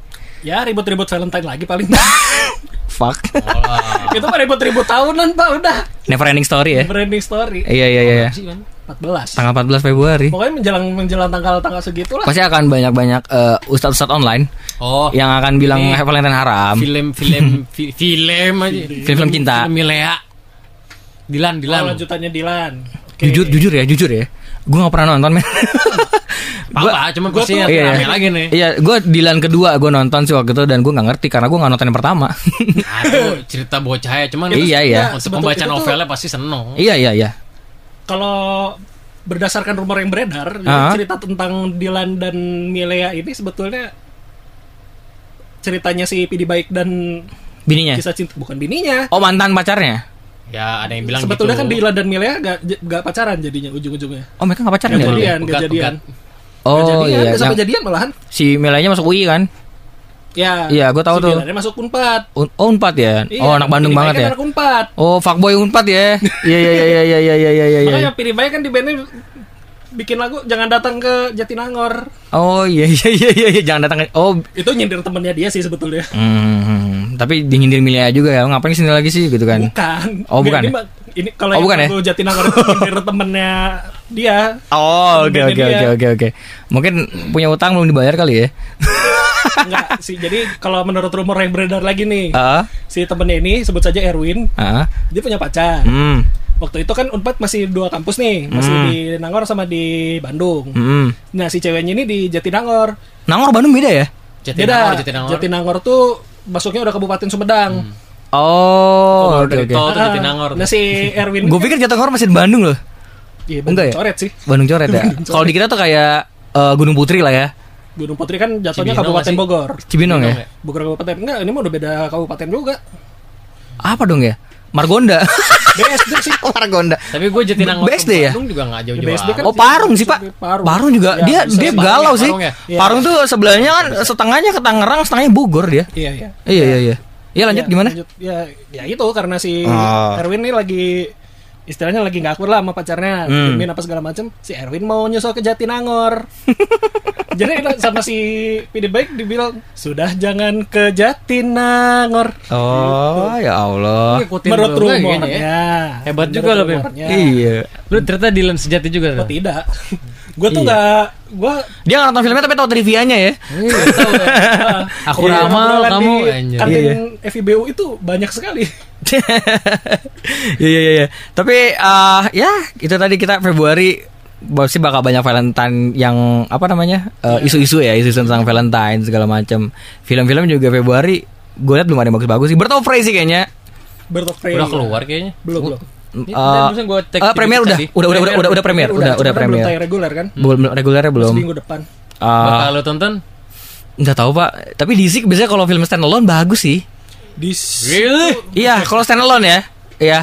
ya ribut-ribut Valentine lagi paling Fuck. Wah. itu mah ribut-ribut tahunan pak udah Never ending story ya. branding story Iya, iya, iya. iya. Sih, kan? 14 Tanggal 14 Februari. pokoknya menjelang menjelang tanggal-tanggal segitu lah Pasti akan banyak-banyak eh, ustadz-ustadz online Oh, yang akan bilang Have Valentine haram. film film fi- film aja. Film-film cinta. Film Milea. Dilan, oh, Dilan. lanjutannya Dilan Oke. Jujur, jujur ya, jujur ya. Gue gak pernah nonton, men. Apa, cuma tuh- ada Iya, rame iya. lagi nih. Iya, gue Dilan kedua gue nonton sih waktu itu dan gue nggak ngerti karena gue nggak nonton yang pertama. Aduh, cerita bocah ya, cuman Iya, iya. Untuk Sebetulnya pembaca novelnya pasti seneng. iya, iya, iya. Kalau berdasarkan rumor yang beredar Ah. cerita tentang Dilan dan Milea ini sebetulnya ceritanya si Pidi Baik dan Bininya. kisah cinta bukan bininya Oh mantan pacarnya? Ya, ada yang bilang sebetulnya gitu. kan Dilan dan Milea gak, gak pacaran jadinya ujung-ujungnya Oh mereka nggak pacaran Gak ya? jadian, gak Pegat, jadian. Oh Gak jadian, iya. gak sampai jadian malahan. si Melanya masuk UI kan? Ya. Iya, gua tahu si tuh. Dilannya masuk Unpad. Un- Oh Unpad ya? Iya, oh anak Bandung banget kan ya? Anak Unpad. Oh fuckboy Unpad ya? Iya iya iya iya iya iya iya iya. Makanya Pidi Baik kan di bandnya bikin lagu jangan datang ke Jatinangor. Oh iya iya iya iya iya. jangan datang ke Oh Itu nyindir temennya dia sih sebetulnya. hmm, tapi dinyindir Milea juga ya. Ngapain sini lagi sih gitu kan? Bukan. Oh, bukan Ini, ya? ini kalau Oh, yang bukan ya? Jatinangor itu nyindir temennya dia. Oh oke oke dia. oke oke oke. Mungkin punya utang belum dibayar kali ya? Enggak sih. Jadi kalau menurut rumor yang beredar lagi nih, Ah si temennya ini sebut saja Erwin, ah. dia punya pacar. Hmm. Waktu itu kan Unpad masih dua kampus nih, masih Hmm. di Nangor sama di Bandung. Hmm. Nah si ceweknya ini di Jatinangor. Nangor Bandung beda ya? Jatinangor, Beda. Jatinangor. Jatinangor tuh masuknya udah Kabupaten Sumedang. Oh, baru oke oke. tuh Ah, Jatinangor. Nah si Erwin Gue pikir Jatinangor masih di Bandung loh. Iya, Enggak ya? Coret sih. Bandung coret ya. Bandung coret. Kalau di kita tuh kayak eh, Gunung Putri lah ya. Gunung Putri kan jatuhnya Cibinong Kabupaten? Bogor. Cibinong ya. ya? Bogor Kabupaten. Enggak, ini mah udah beda kabupaten juga. Apa dong ya? Margonda. BSD sih. Margonda. Tapi gue Jatinangor ke BSD ya? Bandung juga gak jauh-jauh. BSD kan Oh Parung sih pak. Parung. Parung juga. Ya, dia bisa dia Parung galau ya, sih. Parung ya? Iya. Parung tuh sebelahnya kan setengahnya ke Tangerang, setengahnya Bogor dia. Iya, iya. Iya iya iya. Iya lanjut Ya, gimana? lanjut. Ya, ya itu karena si Oh. Erwin ini lagi istilahnya lagi nggak akur lah sama pacarnya, Hmm. apa segala macem. Si Erwin mau nyusul ke Jatinangor. Jadi sama si PD Baik dibilang sudah jangan ke Jatinangor. Oh, ya Allah. Ngikutin Menurut kayaknya ya. rumornya. Hebat Menurut juga lo, Bim. rumornya. Iya. Lu ternyata Dylan sejati juga Oh, tidak. gue tuh Iya. Gue Dia nggak nonton filmnya tapi tahu trivianya ya. Aku ramal kamu anjir. kantin Iya, FIBU itu banyak sekali. Iya iya iya. Tapi eh, ya itu tadi kita Februari pasti bakal banyak Valentine yang apa namanya eh, isu-isu ya isu tentang Valentine segala macam. Film-film juga Februari gue liat belum ada yang bagus-bagus sih. Bird of Prey sih kayaknya. Bird of Prey. Udah keluar kayaknya. Belum belum. Cek eh, premier udah, udah, udah, udah, udah, udah premier, udah, udah, premier. Belum tayang reguler kan? Belum regulernya belum. Seminggu depan. Eh, Bakal lu tonton? nggak tahu pak. Tapi DC biasanya kalau film standalone bagus sih. Di Really? Iya, kalau standalone ya. Iya,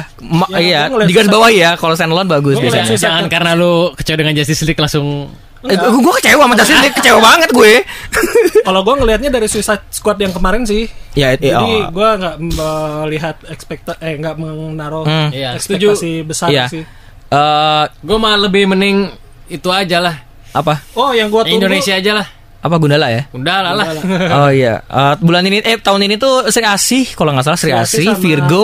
Ya, iya, di garis bawah ya. Kalau standalone bagus biasanya. Jangan karena lu kecewa dengan Justice League langsung Eh, gue kecewa sama Justice League, kecewa banget gue. Kalau gue ngelihatnya dari Suicide Squad yang kemarin sih. ya, Jadi iya. gue nggak melihat ekspekta eh nggak menaruh Hmm. Iya, ekspektasi besar Iya. sih. Eh, Gue malah lebih mending itu aja lah. apa? Oh, yang gue tunggu Indonesia aja lah. Apa Gundala ya? Udah lah lah. oh iya, Eh, bulan ini eh tahun ini tuh Sri Asih kalau nggak salah Sri Asih Asih, sama Virgo.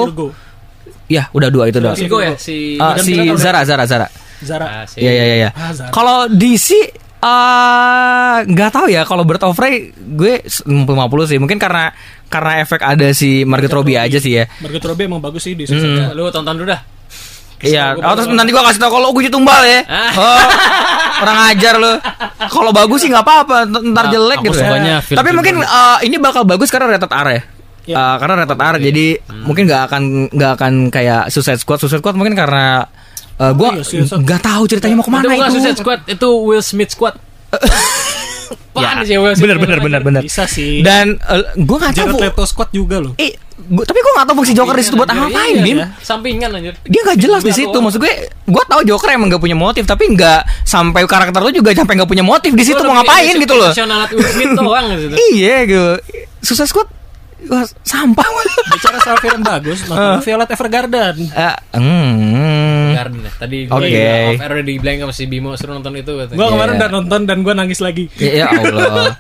Ya, udah dua itu doang. Asih. Virgo ya si Eh, si Zara Zara Zara. Zara. Ah, Iya iya iya. iya. Ah. Kalau DC eh nggak tahu ya kalau Bird of Prey gue 50 sih mungkin karena karena efek ada si Margot Robbie aja sih ya. Margot Robbie emang bagus sih di Hmm. Lu tonton dulu dah. Iya, oh, terus nanti gua kasih tau kalau gue tumbal ya. Ah. Oh, orang ajar lu. Kalau bagus sih nggak apa-apa, ntar Nah, jelek gitu. ya. Tapi mungkin eh, ini bakal bagus karena rated R ya. Iya. Eh, karena rated R jadi mungkin nggak akan nggak akan kayak Suicide Squad. Suicide Squad mungkin karena eh, gua iya, Suicide nggak tahu ceritanya mau itu ke mana bukan itu. Suicide Squad, itu Will Smith Squad. Ya, sih Will Smith bener bener bener bener. Bisa sih. Dan eh, gua nggak tahu. Jared Leto Squad juga loh. Eh, gua, tapi gua nggak tahu fungsi Joker di situ buat ngapain, iya, Bim. ya. Sampingan anjir. Dia nggak jelas di situ. Maksud gue, gua tahu Joker emang nggak punya motif, tapi nggak sampai karakter lu juga sampai nggak punya motif di situ mau ngapain gitu loh. emosional at Will Smith doang gitu. Iya gitu. Susah Squad wah, sampah. Bicara soal film bagus, nonton Violet Evergarden. Eh, hmm. Garden ya. Tadi gue off air udah dibilang sama si Bimo suruh nonton itu katanya. Gue kemarin Iya. udah nonton dan gue nangis lagi. Ya Allah.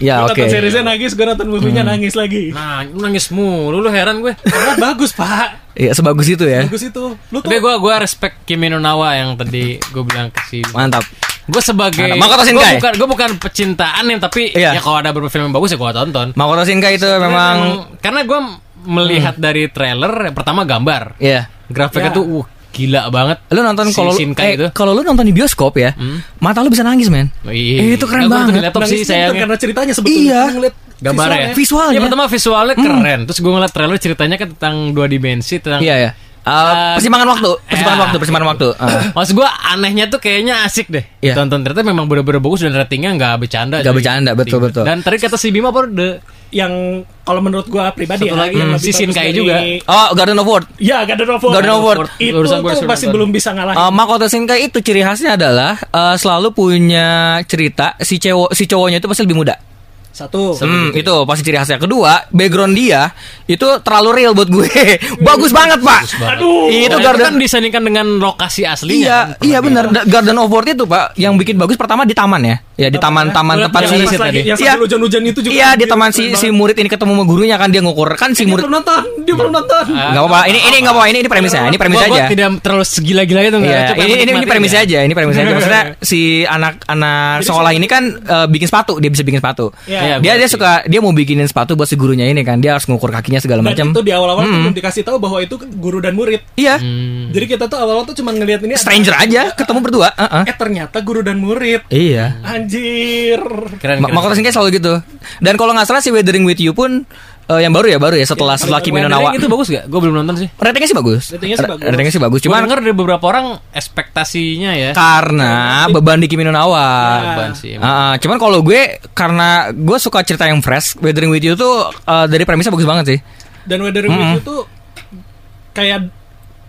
Ya Gue oke. nonton seriesnya nangis, gue nonton movie-nya nangis lagi. Nah, lu nangis mulu, lu heran gue. Karena bagus pak, Iya sebagus itu ya. bagus itu. Lu tuh Tapi gue gue respect Kimi no Nawa yang tadi gue bilang ke si Mantap. Gue sebagai Mantap. Makoto gue Shinkai. bukan gue bukan pecintaan yang tapi Iya. ya kalau ada beberapa film yang bagus ya gue tonton. Makoto Shinkai itu memang karena gue melihat dari trailer yang pertama gambar Iya. grafiknya Ya. tuh uh, gila banget. Lu nonton Si kalau eh, itu. kalau lu nonton di bioskop ya, mata lu bisa nangis, men. Oh, iya. Eh, itu keren Nah, banget. Di laptop sih sayangnya. karena ceritanya sebetulnya. Iya. Ngeliat Gambarnya ya. Visualnya. Ya pertama visualnya keren. Terus gue ngeliat trailer ceritanya kan tentang dua dimensi tentang Iya ya. Uh, Uh, persimpangan waktu, persimpangan ya. waktu, persimpangan waktu. Uh. Maksud gue anehnya tuh kayaknya asik deh. Iya. Tonton ternyata memang bener-bener bagus dan ratingnya nggak bercanda. Nggak bercanda, betul, Tinggi. betul. Dan tadi kata si Bima apa the yang kalau menurut gue pribadi Satu ya, lagi, yang hmm, si Shinkai dari- juga. Oh, Garden of World. Ya, Garden of War. Garden of War. Itu Urusan gua tuh masih nonton. belum bisa ngalahin. Uh, Makoto Shinkai itu ciri khasnya adalah uh, selalu punya cerita si cowok si cowoknya itu pasti lebih muda. Satu. Hmm, itu pasti ciri khasnya. Kedua, background dia itu terlalu real buat gue. Bagus banget, Pak. Aduh. Itu itu Garden kan disandingkan dengan lokasi aslinya. Iya, kan, iya benar. Da- Garden of World itu, Pak, yang bikin bagus pertama di taman ya. Ya di taman-taman Yang tempat si lagi yang Iya. hujan-hujan itu juga. Iya, di dia taman si si banget. murid ini ketemu sama gurunya kan dia ngukur. Kan si Dia murid belum nonton, dia belum nonton. Ah. Enggak apa-apa. Ini ini enggak apa-apa. Ini ini premisnya. Ini premis aja. tidak terlalu segila-gila itu nggak. Iya, ini ini ini premis aja, ini premis aja. Maksudnya si anak-anak sekolah ini kan eh, bikin sepatu, dia bisa bikin sepatu. Iya, dia dia suka dia mau bikinin sepatu buat si gurunya ini kan. Dia harus ngukur kakinya segala macam. itu di awal-awal tuh Mm-mm. belum dikasih tahu bahwa itu guru dan murid. Iya. Hmm. Jadi kita tuh awal-awal tuh cuma ngelihat ini ada- Stranger aja ketemu berdua. Heeh. Eh ternyata guru dan murid. Iya. Anjir. Keren, Ma- keren. Shinkai selalu gitu. Dan kalau nggak salah si Weathering with You pun eh, yang baru ya baru ya setelah setelah Kimi no Nawa. itu bagus gak? Gue belum nonton sih. Ratingnya sih bagus. Ratingnya sih bagus. Ratingnya sih bagus. Cuma Cuman denger dari beberapa orang ekspektasinya ya. karena beban di Kimi no Nawa. Beban sih. Ah. cuman kalau gue karena gue suka cerita yang fresh, Weathering with You tuh eh, dari premisnya bagus banget sih. Dan Weather Mm-mm. With You tuh kayak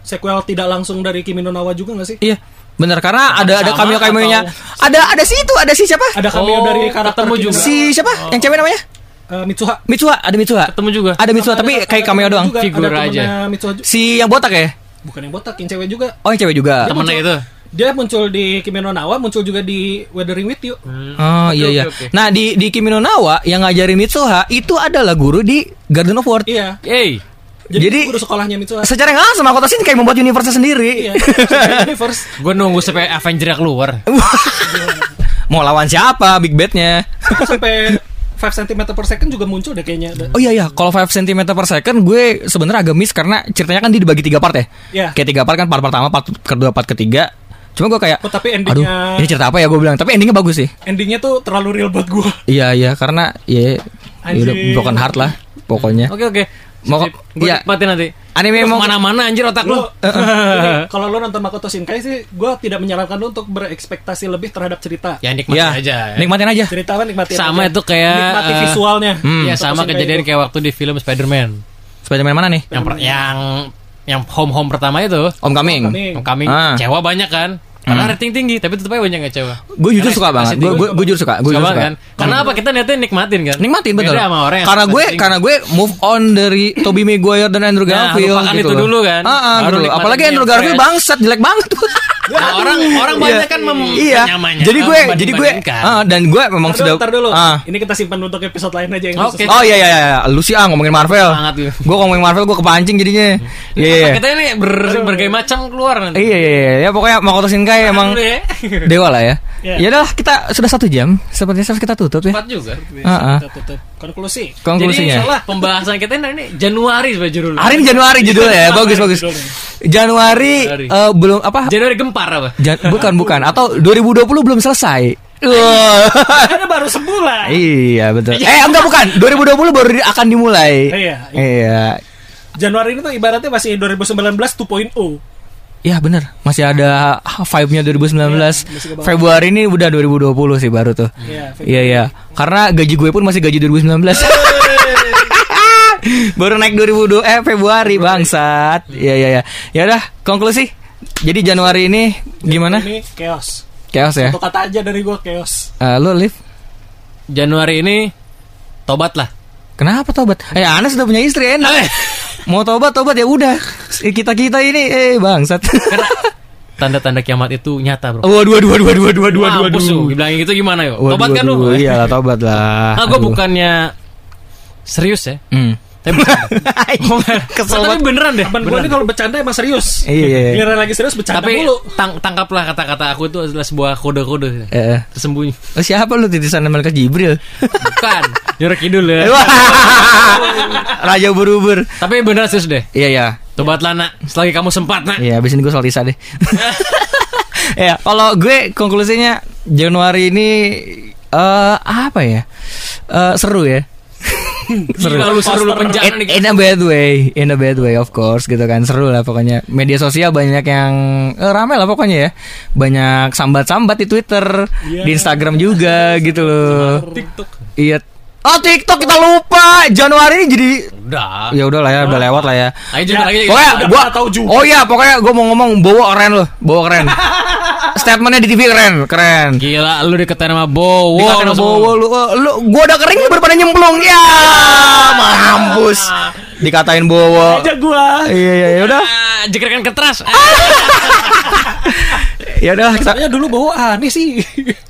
sequel tidak langsung dari Kimi no Nawa juga gak sih? Iya. Bener karena ada ada cameo cameonya. atau- Ada ada si itu, ada si siapa? Ada cameo Oh, dari karakter juga. Si siapa? Yang cewek namanya? Eh, Mitsuha. Mitsuha, ada Mitsuha. Ketemu juga. Ada Mitsuha tapi Ada- kayak cameo doang. Figur aja. Mitsuha juga. Si yang botak ya? bukan yang botak, yang cewek juga. Oh, yang cewek juga. Temennya itu. Dia muncul di Kimi no Nawa, muncul juga di Weathering with You. Oh Oke, iya iya. oke. Nah di di Kimi no Nawa yang ngajarin Mitsuha itu adalah guru di Garden of World. Iya. Hey, Jadi, Jadi- guru sekolahnya Mitsuha. Secara nggak langsung Makoto Shinkai kayak membuat universe sendiri. Iya. Universe. gue nunggu sampai Avenger keluar. Mau lawan siapa Big Bad-nya? sampai 5 cm per second juga muncul deh kayaknya. Oh iya iya, kalau 5 cm per second gue sebenarnya agak miss karena ceritanya kan dia dibagi tiga part ya. Iya. Kayak tiga part kan part pertama, part kedua, part ketiga. Cuma gue kayak Oh, tapi Aduh, endingnya ini cerita apa ya gue bilang. Tapi endingnya bagus sih. endingnya tuh terlalu real buat gua. Iya iya karena ya, ya udah Anjing. broken heart lah pokoknya. Oke oke. Mau- gue iya. nikmatin nanti. Anime mau mana-mana anjir otak lu. Lo, ini, kalau lo nonton Makoto Shinkai sih, gua tidak menyarankan lo untuk berekspektasi lebih terhadap cerita. Ya nikmatin Iya, aja. nikmatin aja. Cerita kan nikmatin Sama aja. itu kayak, nikmati eh, visualnya. Hmm. Ya sama Shinkai kejadian itu. kayak waktu di film Spider-Man. Spider-Man mana nih? Yang per- yang yang home home pertama itu. Homecoming. Homecoming. Homecoming Ah. cewek banyak kan. Karena rating tinggi, tapi tetap aja banyak gak cewek. Gue jujur suka banget. Gue jujur suka. Gue Suka jujur suka. kan? Karena apa? Kita niatnya nikmatin kan? Nikmatin betul. Beda sama orang yang karena gue karena gue move on dari Tobey Maguire dan Andrew Nah, Garfield lupakan gitu itu loh. dulu kan. Ah, ah, gitu. Apalagi yang Andrew Garfield fresh. bangsat jelek banget tuh. Nah, orang orang banyak kan mem iya. Jadi gue jadi gue ah, dan gue memang Ntar sudah dulu, ntar dulu. ah. Ini kita simpan untuk episode lain aja yang khusus. Oh iya iya iya, lu sih ah ngomongin Marvel. Gue ngomongin Marvel gue kepancing jadinya. Iya iya. Kita ini ber, berbagai macam keluar nanti. Iya iya iya, ya pokoknya Makoto Shinkai emang ya. dewa lah ya. Iya. Ya udah kita sudah satu jam, sepertinya harus kita tutup ya. Empat juga. Ah, ah. Kita tutup. Konklusi. Jadi Konklusinya. salah pembahasan kita ini Januari sebagai judul. Hari ini Januari judulnya ya, bagus bagus. Januari Januari. eh, belum apa? Januari gempar apa? Jan- bukan bukan atau 2020 belum selesai. Wah. Ada baru sebulan. iya betul. Eh enggak bukan, 2020 baru akan dimulai. Iya. Iya. Januari ini tuh ibaratnya masih 2019 2.0. Iya bener. Masih ada vibe-nya 2019 Iya, masih ke bawah. Februari ini udah 2020 sih baru tuh. Iya, Iya iya. Karena gaji gue pun masih gaji 2019 Baru naik 2020 Eh Februari bangsat. Iya. Iya iya Ya udah konklusi. Jadi Januari ini gimana? Ini chaos. Chaos ya? Satu kata aja dari gua chaos. Eh, Lu Liv? Januari ini tobat lah. Kenapa tobat? Eh Anas sudah punya istri enak Mau tobat tobat ya udah Kita-kita ini eh bangsat Karena tanda-tanda kiamat itu nyata, Bro. Waduh waduh waduh waduh waduh waduh Mampus lu, waduh dibilangin gitu gimana yo? Waduh, Tobat kan lu? Iya lah tobat lah Ah, gue Aduh. bukannya serius ya. Hmm. Tapi Kesel tapi beneran deh. Beneran. nih kalau bercanda emang serius. Iya, iya, iya. Giliran lagi serius bercanda Tapi mulu. tang tangkaplah kata-kata aku itu adalah sebuah kode-kode Eh, tersembunyi. Oh, siapa lu titisan Malaikat Jibril? Bukan, Jorok Kidul ya. Raja berubur. Tapi beneran serius deh. Iya ya. Tobatlah nak, selagi kamu sempat nak. Iya, abis ini gue soal Tisa deh. ya, kalau gue konklusinya Januari ini eh apa ya? Eh seru ya. Seru. Lalu seru lu penjara nih. in a bad way, in a bad way of course gitu kan seru lah pokoknya. Media sosial banyak yang eh, rame lah pokoknya ya. Banyak sambat-sambat di Twitter, Iya. di Instagram juga gitu loh. TikTok. Iya. Oh TikTok kita lupa Januari ini jadi Udah. ya udah lah ya udah lewat lah ya. Ayo juga lagi. Pokoknya gua tahu juga. Oh iya, pokoknya gua mau ngomong bawa keren loh, bawa keren. Statementnya di TV keren, keren. Gila, lu dikatain sama Bowo. Dikatain langsung. bawa lu, eh, lu, gua udah kering lu baru pada nyemplung ya, mampus. Dikatain bawa. Aja gua. Iya iya ya udah, Ah, jekerkan ketras. ya udah. Katanya dulu bawa aneh sih.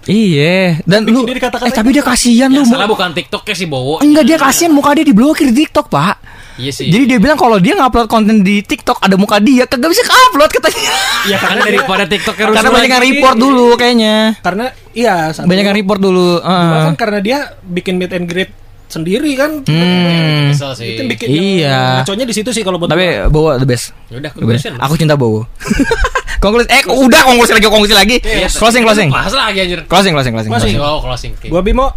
Iya, dan lu, eh tapi dia kasihan lu. Mu- salah bukan TikToknya sih Bowo. Enggak dia kasihan muka dia diblokir di TikTok pak. Iya sih. Jadi dia bilang kalau dia ngupload konten di TikTok ada muka dia, kagak bisa upload katanya. Iya karena daripada TikToknya rusuh Karena banyak yang report dulu kayaknya. Karena iya. Banyak yang report dulu. Kan karena dia bikin meet and greet sendiri kan. Hmm. Kesel sih. Itu yang bikin Iya. yang ngaconya di situ sih kalau buat Tapi gua. Bowo the best. Yaudah, The best. Aku cinta Bowo. konklusi eh udah konklusi lagi konklusi lagi. Yes. Closing closing. Bahas lagi anjir. Closing closing closing. Closing. Oh, closing. Oke. gua Bimo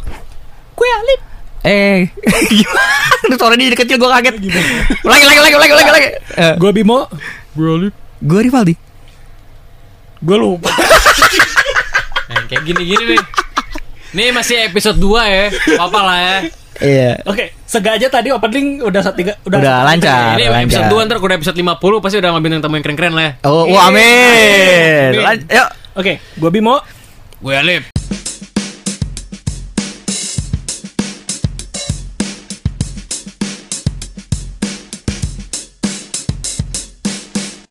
Kue alip. Eh, gimana? Itu suaranya jadi kecil gue kaget. Lagi lagi lagi lagi lagi lagi. Eh, gua Bimo Gue Rivaldi. gua lupa. Nah, kayak gini-gini nih. Nih masih episode 2 ya. Apa lah ya. Iya. Oke, sengaja tadi opening udah satu tiga udah, Udah lancar. Ini lancar. episode 2 ntar udah episode 50 pasti udah ngambil yang tamu yang keren-keren lah ya. Oh, wah, amin. Amin. Lan- Yuk. Oke, gua Bimo Gue Alip.